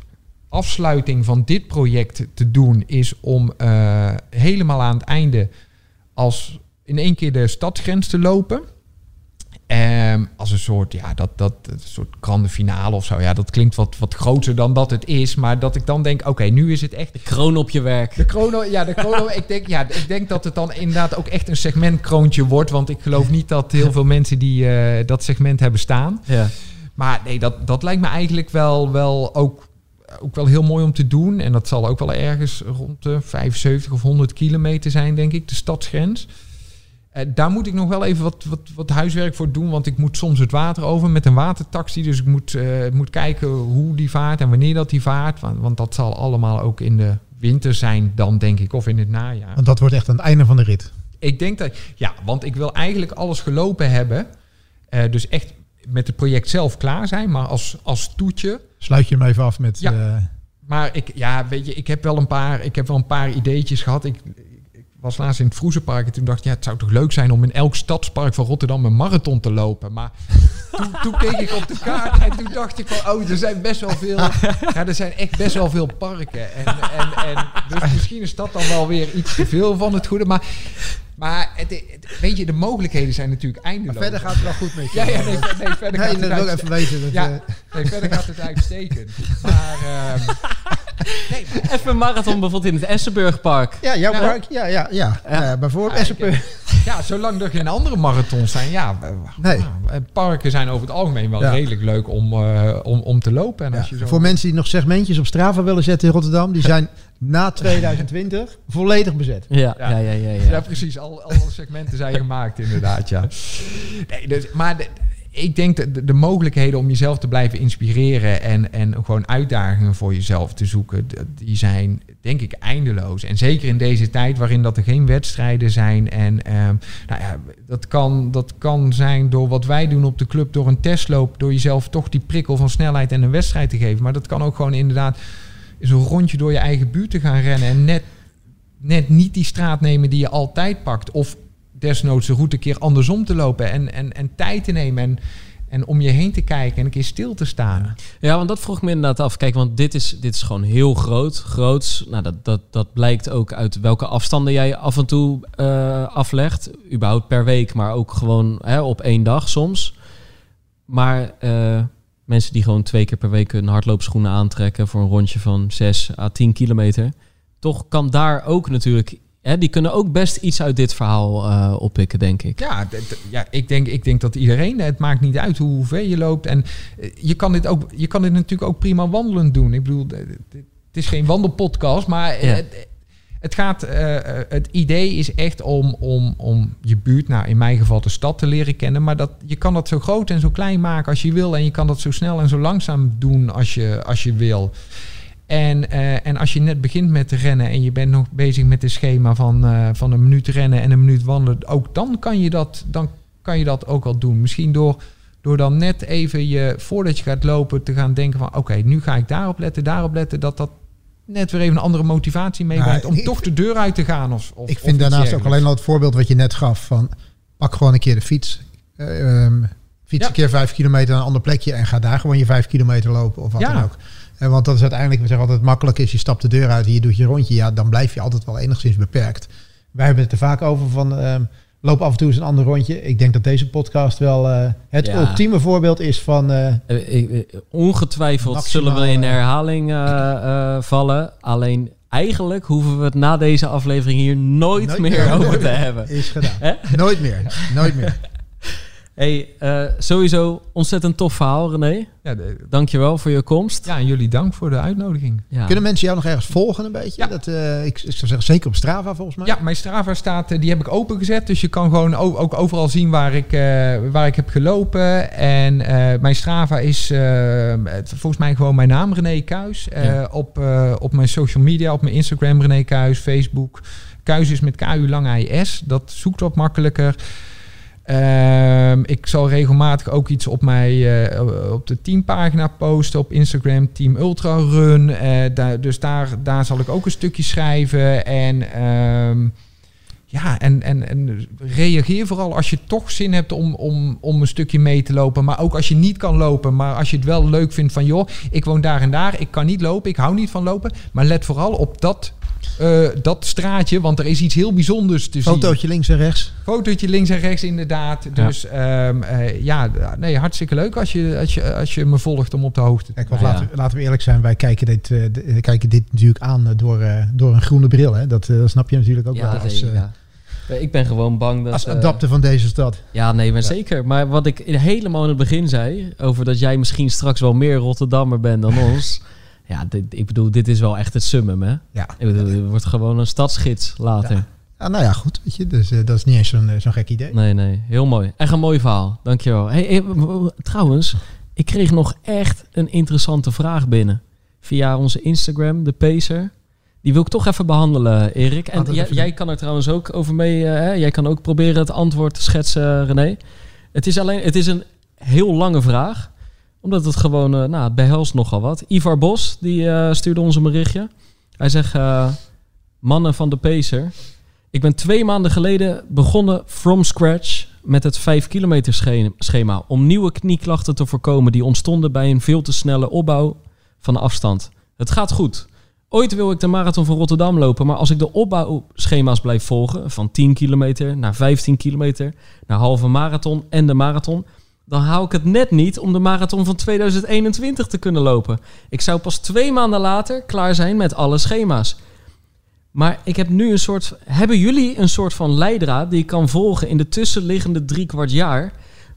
afsluiting van dit project te doen, is om helemaal aan het einde als in één keer de stadsgrens te lopen. Ehm, als een soort, ja, dat, dat, een soort finale of zo. Ja, dat klinkt wat, wat groter dan dat het is. Maar dat ik dan denk, oké, nu is het echt De kroon op je werk. de chrono, ja, de chrono. ik, denk, ja, ik denk dat het dan inderdaad ook echt een segmentkroontje wordt. Want ik geloof niet dat heel veel mensen die eh, dat segment hebben staan. Ja. Maar nee, dat, dat lijkt me eigenlijk wel, wel ook, ook wel heel mooi om te doen. En dat zal ook wel ergens rond de 75 of 100 kilometer zijn, denk ik, de stadsgrens. Eh, daar moet ik nog wel even wat, wat, wat huiswerk voor doen. Want ik moet soms het water over met een watertaxi. Dus ik moet, eh, moet kijken hoe die vaart en wanneer dat die vaart. Want, want dat zal allemaal ook in de winter zijn dan, denk ik. Of in het najaar. Want dat wordt echt aan het einde van de rit. Ik denk dat, ja, want ik wil eigenlijk alles gelopen hebben. Eh, dus echt met het project zelf klaar zijn, maar als, als toetje. Sluit je hem even af met... Ja. Maar ik, ja, weet je, ik heb wel een paar, ik heb wel een paar ideetjes gehad. Ik was laatst in het Vroezenpark en toen dacht ik, ja, het zou toch leuk zijn om in elk stadspark van Rotterdam een marathon te lopen. Maar toen, toen keek ik op de kaart en toen dacht ik van, oh, er zijn best wel veel, ja, er zijn echt best wel veel parken. En, en, en dus misschien is dat dan wel weer iets te veel van het goede. Maar, maar het, het- weet je, de mogelijkheden zijn natuurlijk maar eindeloos. verder gaat het wel goed met je. Ja, ja, nee, nee, verder gaat Nee, het dat wil even weten. Dat, Ja. eh, Nee, verder gaat het uitstekend. Maar, ehm, nee, maar- Even een marathon bijvoorbeeld in het Essenburgpark. ja, jouw Ja. park. Ja, ja, ja. Ja. Eh, bijvoorbeeld Ja, Essenpe- ik- ja, zolang er geen andere marathons zijn, ja. Nee. nou, parken zijn over het algemeen wel Ja. redelijk leuk om, eh, om, om te lopen. En Ja, als je zo... Voor mensen die nog segmentjes op Strava willen zetten in Rotterdam, die zijn na 2020 volledig bezet. Ja, Ja. ja, ja, ja. ja, Ja, precies. Al, alle segmenten zijn gemaakt, inderdaad, ja. Nee, dus, maar de- ik denk dat de, de mogelijkheden om jezelf te blijven inspireren en, en gewoon uitdagingen voor jezelf te zoeken, die zijn denk ik eindeloos. En zeker in deze tijd waarin dat er geen wedstrijden zijn. En ehm, nou ja, dat, kan, dat kan zijn door wat wij doen op de club, door een testloop, door jezelf toch die prikkel van snelheid en een wedstrijd te geven. Maar dat kan ook gewoon inderdaad eens een rondje door je eigen buurt te gaan rennen en net net niet die straat nemen die je altijd pakt. Of desnoods de route een keer andersom te lopen. En, en, en tijd te nemen. En, en om je heen te kijken en een keer stil te staan. Ja, want dat vroeg me inderdaad af. Kijk, want dit is, dit is gewoon heel groot. Groots. Nou, dat, dat, dat blijkt ook uit welke afstanden jij af en toe eh, aflegt. Überhaupt per week, maar ook gewoon hè, op één dag soms. maar eh, mensen die gewoon twee keer per week hun hardloopschoenen aantrekken voor een rondje van 6 à 10 kilometer, toch kan daar ook natuurlijk, hè, die kunnen ook best iets uit dit verhaal eh, oppikken, denk ik. Ja, ja ik, denk, ik denk dat iedereen, het maakt niet uit hoe ver je loopt. En eh, je kan dit, ook, je kan dit natuurlijk ook prima wandelend doen. Ik bedoel, het is geen wandelpodcast, maar eh, Ja. het, het gaat, eh, eh, het idee is echt om, om, om je buurt, nou in mijn geval de stad te leren kennen. Maar dat, je kan dat zo groot en zo klein maken als je wil. En je kan dat zo snel en zo langzaam doen als je, als je wil. En, eh, en als je net begint met te rennen en je bent nog bezig met het schema van, eh, van een minuut rennen en een minuut wandelen, ook dan kan je dat, dan kan je dat ook al doen. Misschien door, door dan net even je, voordat je gaat lopen, te gaan denken van oké, nu ga ik daarop letten, daarop letten, dat dat net weer even een andere motivatie meebrengt Nou, om ik- toch de deur uit te gaan. Of, of, ik vind daarnaast ook alleen al het voorbeeld wat je net gaf van pak gewoon een keer de fiets. Eh, ehm, fiets Ja. een keer vijf kilometer naar een ander plekje en ga daar gewoon je vijf kilometer lopen of wat Ja. dan ook. En want dat is uiteindelijk, we zeggen altijd makkelijk is je stapt de deur uit en je doet je rondje. Ja, dan blijf je altijd wel enigszins beperkt. Wij hebben het er vaak over van ehm, loop af en toe eens een ander rondje. Ik denk dat deze podcast wel eh, het Ja. ultieme voorbeeld is van eh, Eh, ongetwijfeld Maximaal, zullen we in herhaling vallen. Alleen eigenlijk hoeven we het na deze aflevering hier nooit, Nooit meer meer. over te hebben. is gedaan. Nooit meer. Nooit meer. Hey, eh, sowieso ontzettend tof verhaal, René. Ja, de- Dankjewel voor je komst. ja, en jullie dank voor de uitnodiging. Ja. Kunnen mensen jou nog ergens volgen een beetje? Ja. Dat, eh, ik, ik zou zeggen, zeker op Strava volgens mij. Ja, mijn Strava staat, eh, die heb ik opengezet. Dus je kan gewoon ook overal zien waar ik, eh, waar ik heb gelopen. En eh, mijn Strava is eh, volgens mij gewoon mijn naam, René Kuis. Eh, Ja. op, eh, op mijn social media, op mijn Instagram, René Kuis, Facebook. Kuis is met KU lang IS. Dat zoekt wat makkelijker. Ehm, ik zal regelmatig ook iets op, mij, eh, op de teampagina posten op Instagram, Team Ultra Run. Eh, dus daar, daar zal ik ook een stukje schrijven. En ehm, ja, en, en, en reageer vooral als je toch zin hebt om, om, om een stukje mee te lopen. Maar ook als je niet kan lopen, maar als je het wel leuk vindt van... joh, ik woon daar en daar, ik kan niet lopen, ik hou niet van lopen. Maar let vooral op dat, eh, dat straatje, want er is iets heel bijzonders te zien. Fotootje links en rechts. Fotootje links en rechts inderdaad. Ja. Dus ehm, eh, ja, nee, hartstikke leuk als je, als, je, als je me volgt om op de hoogte te Kijk, want Ja. laten, we, laten we eerlijk zijn, wij kijken dit, eh, de- kijken dit natuurlijk aan door, eh, door een groene bril. Hè? Dat, dat snap je natuurlijk ook wel als, eh. Ik ben gewoon bang dat... als adapter van deze stad. Ja, nee, maar Ja. zeker. Maar wat ik in- helemaal in het begin zei... over dat jij misschien straks wel meer Rotterdammer bent dan ons... Ja, dit, ik bedoel, dit is wel echt het summum, hè? Ja. Ik bedoel, het wordt gewoon een stadsgids later. Ja. Ah, nou ja, goed. Weet je, dus eh, dat is niet eens zo'n eh, zo'n gek idee. Nee, nee. Heel mooi. Echt een mooi verhaal. Dankjewel. Hey, hey, trouwens, ik kreeg nog echt een interessante vraag binnen. Via onze Instagram, de Pacer. Die wil ik toch even behandelen, Erik. En jij, jij kan er trouwens ook over mee... eh, hè? Jij kan ook proberen het antwoord te schetsen, René. Het is alleen... Het is een heel lange vraag. Omdat het gewoon... eh, nou, behelst nogal wat. Ivar Bos, die eh, stuurde ons een berichtje. Hij zegt... eh, mannen van de Pacer... Ik ben twee maanden geleden begonnen from scratch met het 5 kilometer sche- schema om nieuwe knieklachten te voorkomen die ontstonden bij een veel te snelle opbouw van afstand. Het gaat goed. Ooit wil ik de marathon van Rotterdam lopen, maar als ik de opbouwschema's blijf volgen, van 10 kilometer naar 15 kilometer, naar halve marathon en de marathon, dan hou ik het net niet om de marathon van 2021 te kunnen lopen. Ik zou pas twee maanden later klaar zijn met alle schema's. Maar ik heb nu een soort. Hebben jullie een soort van leidraad die ik kan volgen in de tussenliggende drie kwart jaar?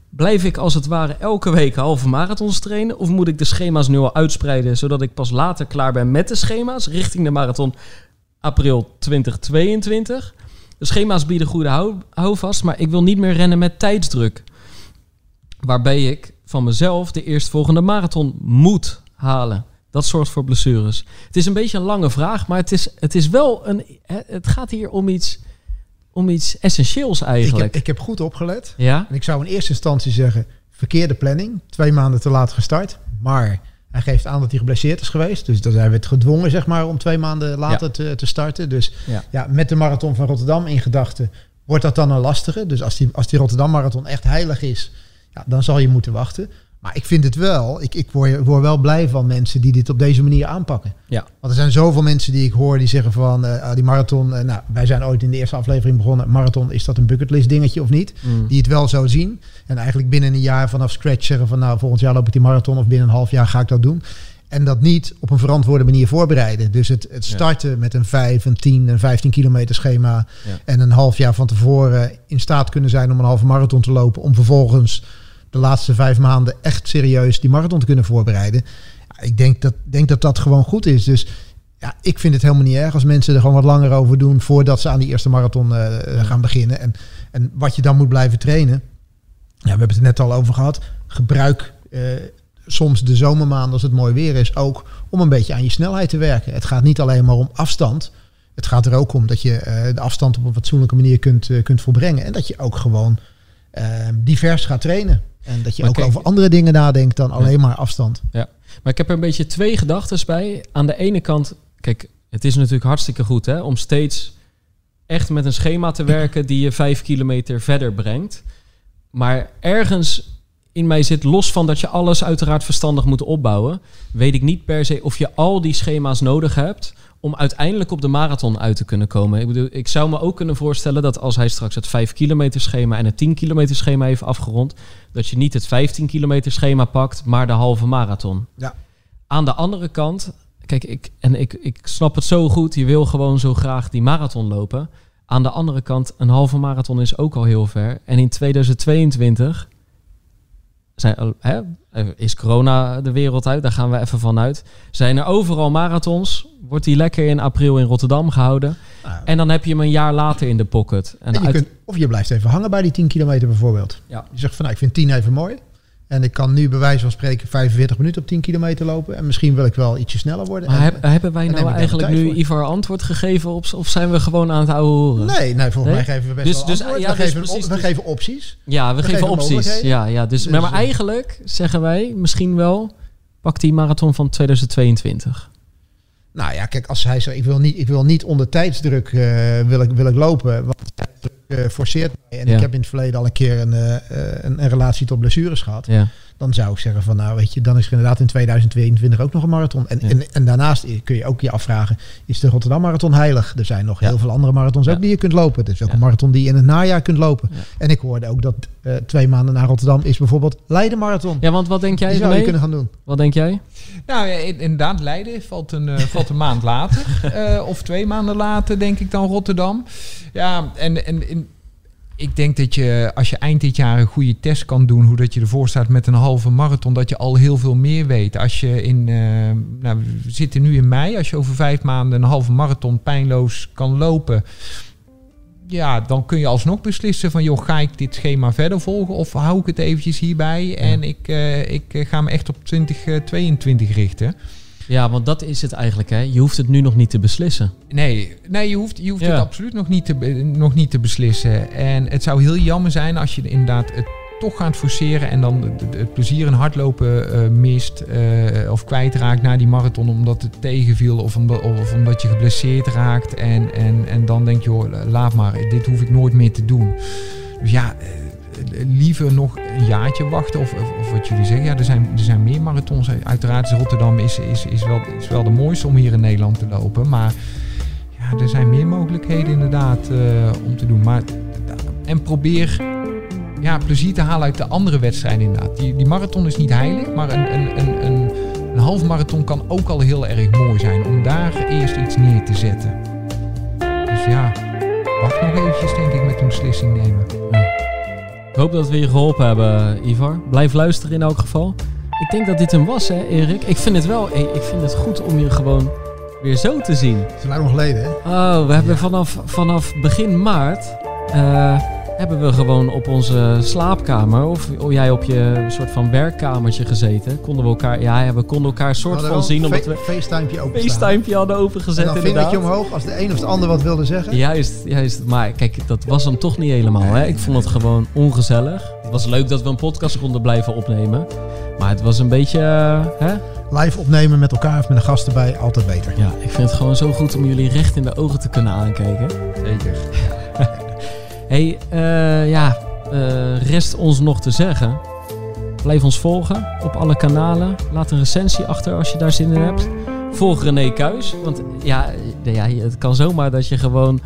Blijf ik als het ware elke week halve marathons trainen? Of moet ik de schema's nu al uitspreiden zodat ik pas later klaar ben met de schema's richting de marathon april 2022? De schema's bieden goede hou, houvast, maar ik wil niet meer rennen met tijdsdruk. Waarbij ik van mezelf de eerstvolgende marathon moet halen. Dat zorgt voor blessures. Het is een beetje een lange vraag, maar het is, het is wel een. Het gaat hier om iets, om iets essentieels Ik eigenlijk. heb, ik heb goed opgelet. ja? En ik zou in eerste instantie zeggen, verkeerde planning. Twee maanden te laat gestart. Maar hij geeft aan dat hij geblesseerd is geweest. Dus dat hij werd gedwongen zeg maar, om twee maanden later te, te starten. Dus Ja. ja. met de marathon van Rotterdam in gedachten wordt dat dan een lastige. Dus als die, als die Rotterdam marathon echt heilig is, ja, dan zal je moeten wachten. Maar ik vind het wel, ik, ik, word, wel blij van mensen die dit op deze manier aanpakken. Ja. Want er zijn zoveel mensen die ik hoor die zeggen van eh, ah, die marathon. eh, nou, wij zijn ooit in de eerste aflevering begonnen. Marathon, is dat een bucketlist dingetje of niet? Mm. Die het wel zo zien. En eigenlijk binnen een jaar vanaf scratch zeggen van nou volgend jaar loop ik die marathon of binnen een half jaar ga ik dat doen. En dat niet op een verantwoorde manier voorbereiden. Dus het, het Ja. starten met een 5, een 10, een 15 kilometer schema. Ja. En een half jaar van tevoren in staat kunnen zijn om een halve marathon te lopen. Om vervolgens de laatste vijf maanden echt serieus die marathon te kunnen voorbereiden. Ja, ik denk dat, denk dat dat gewoon goed is. Dus ja, ik vind het helemaal niet erg als mensen er gewoon wat langer over doen voordat ze aan die eerste marathon eh, gaan beginnen. En, en wat je dan moet blijven trainen. Ja, we hebben het er net al over gehad. Gebruik eh, soms de zomermaanden als het mooi weer is ook om een beetje aan je snelheid te werken. Het gaat niet alleen maar om afstand. Het gaat er ook om dat je eh, de afstand op een fatsoenlijke manier kunt, kunt volbrengen. En dat je ook gewoon divers gaat trainen. En dat je Maar ook kijk- over andere dingen nadenkt dan alleen maar afstand. Maar ik heb er een beetje twee gedachten bij. Aan de ene kant, kijk, het is natuurlijk hartstikke goed hè, om steeds echt met een schema te werken die je vijf kilometer verder brengt. Maar ergens in mij zit, los van dat je alles uiteraard verstandig moet opbouwen, weet ik niet per se of je al die schema's nodig hebt om uiteindelijk op de marathon uit te kunnen komen. Ik bedoel, ik zou me ook kunnen voorstellen dat als hij straks het 5 kilometer schema en het 10 kilometer schema heeft afgerond, dat je niet het 15 kilometer schema pakt, maar de halve marathon. Ja. Aan de andere kant, kijk, ik, en ik, ik snap het zo goed, je wil gewoon zo graag die marathon lopen. Aan de andere kant, een halve marathon is ook al heel ver. En in 2022 zijn, eh, hè, is corona de wereld uit, daar gaan we even van uit. Zijn er overal marathons, wordt die lekker in april in Rotterdam gehouden. Nou, En dan heb je hem een jaar later in de pocket. En en je uit- kunt, of je blijft even hangen bij die 10 kilometer bijvoorbeeld. Ja. Je zegt van nou, ik vind 10 even mooi. En ik kan nu bij wijze van spreken 45 minuten op 10 kilometer lopen. En misschien wil ik wel ietsje sneller worden. Maar En- heb- hebben wij nou eigenlijk nu voor. Ivar antwoord gegeven op, of zijn we gewoon aan het oude horen? Nee, nee, volgens Nee? mij geven we best Dus- wel dus- ja, we, dus geven, precies, we dus- geven opties. Ja, we, We geven opties. Ja, ja, dus, Dus, maar, maar eigenlijk zeggen wij misschien wel, pak die marathon van 2022. Nou ja, kijk, als hij zegt, ik wil niet, ik wil niet onder tijdsdruk eh, wil ik, wil ik lopen. Want forceert mij. En Ja. ik heb in het verleden al een keer een, eh, eh, een, een relatie tot blessures gehad. Ja. Dan zou ik zeggen van, nou weet je, dan is er inderdaad in 2022 ook nog een marathon. En, Ja. en, en daarnaast kun je ook je afvragen, is de Rotterdam Marathon heilig? Er zijn nog Ja. heel veel andere marathons ook die je kunt lopen. Er is ook Ja. een marathon die je in het najaar kunt lopen. Ja. En ik hoorde ook dat eh, twee maanden na Rotterdam is bijvoorbeeld Leiden Marathon. ja, want wat denk die jij zou je kunnen gaan doen. Wat denk jij? Nou ja, in- inderdaad, Leiden valt een, eh, valt een maand later. Eh, of twee maanden later, denk ik dan Rotterdam. Ja, en, en, en ik denk dat je, als je eind dit jaar een goede test kan doen... hoe dat je ervoor staat met een halve marathon... dat je al heel veel meer weet. Als je in, eh, nou, we zitten nu in mei. Als je over vijf maanden een halve marathon pijnloos kan lopen... Ja, dan kun je alsnog beslissen van... joh, ga ik dit schema verder volgen... of hou ik het eventjes hierbij... en ik, eh, ik eh, ga me echt op 2022 richten... Ja, want dat is het eigenlijk. Hè. Je hoeft het nu nog niet te beslissen. Nee, nee je hoeft, je hoeft Ja. het absoluut nog niet, te, nog niet te beslissen. En het zou heel jammer zijn als je inderdaad het toch gaat forceren... en dan het, het plezier in hardlopen eh, mist eh, of kwijtraakt na die marathon... omdat het tegenviel of omdat, of omdat je geblesseerd raakt. En, en, en dan denk je, joh, laat maar, dit hoef ik nooit meer te doen. Dus ja, eh, liever nog een jaartje wachten. Of, of, wat jullie zeggen, ja, er zijn, er zijn meer marathons. Uiteraard is Rotterdam is, is, is, wel, is wel de mooiste om hier in Nederland te lopen. Maar ja, er zijn meer mogelijkheden inderdaad eh, om te doen. Maar, en probeer ja, plezier te halen uit de andere wedstrijden inderdaad. Die, die marathon is niet heilig, maar een, een, een, een, een half marathon kan ook al heel erg mooi zijn. Om daar eerst iets neer te zetten. Dus ja, wacht nog eventjes denk ik met een beslissing nemen. Ik hoop dat we je geholpen hebben, Ivar. Blijf luisteren in elk geval. Ik denk dat dit hem was, hè, Erik. Ik vind het wel. Ik vind het goed om je gewoon weer zo te zien. Dat is lang geleden, hè? Oh, we hebben vanaf, vanaf begin maart. eh, hebben we gewoon op onze slaapkamer. Of, of jij op je soort van werkkamertje gezeten. Konden we elkaar. Ja, ja, we konden elkaar soort hadden van zien. Omdat we FaceTimepje een openstaan. FaceTime hadden En opengezet. dan inderdaad. vingertje omhoog als de een of de ander wat wilde zeggen. Juist, juist. Maar kijk, dat was hem toch niet helemaal. Hè? Ik vond het gewoon ongezellig. Het was leuk dat we een podcast konden blijven opnemen. Maar het was een beetje... hè? Live opnemen met elkaar of met een gast erbij, altijd beter. Ja, ik vind het gewoon zo goed om jullie recht in de ogen te kunnen aankijken. Zeker. Hey, eh, ja, eh, rest ons nog te zeggen. Blijf ons volgen op alle kanalen. Laat een recensie achter als je daar zin in hebt. Volg René Kuis. Want ja, ja, het kan zomaar dat je gewoon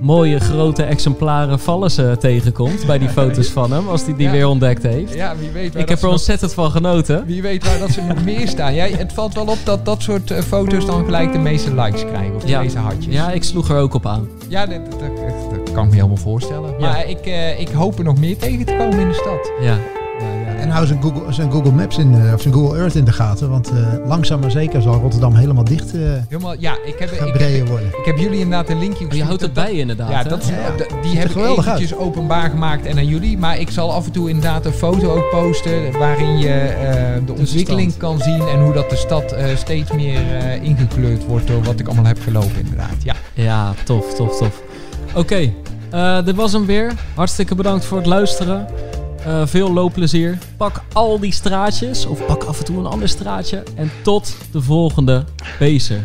mooie grote exemplaren vallen tegenkomt bij die foto's van hem. Als hij die, die weer ontdekt heeft. Ja, wie weet Ik heb er ontzettend van genoten. Wie weet waar dat ze nog meer staan. Ja, het valt wel op dat dat soort eh, foto's dan gelijk de meeste likes krijgen. Of de Ja. meeste hartjes. Ja, ik sloeg er ook op aan. Ja, dat, dat, dat- dat kan ik me helemaal voorstellen. Ja. Maar ik, eh, ik hoop er nog meer tegen te komen in de stad. Ja. En hou zijn Google, zijn Google Maps in, de- of zijn Google Earth in de gaten. Want eh, langzaam maar zeker zal Rotterdam helemaal dicht eh Helemaal, ja, ik heb, ik, heb, worden. ik heb jullie inderdaad een linkje Je gestuurd. houdt het bij inderdaad. Ja, dat, is- Ja. die heb ik eventjes openbaar gemaakt en aan jullie. Maar ik zal af en toe inderdaad een foto ook posten waarin je eh, de ontwikkeling kan zien en hoe dat de stad eh, steeds meer eh, ingekleurd wordt door wat ik allemaal heb gelopen inderdaad. Ja. Ja, tof, tof, tof. Oké, dit was hem weer. Hartstikke bedankt voor het luisteren. Eh, veel loopplezier. Pak al die straatjes, of pak af en toe een ander straatje. En tot de volgende Pacer.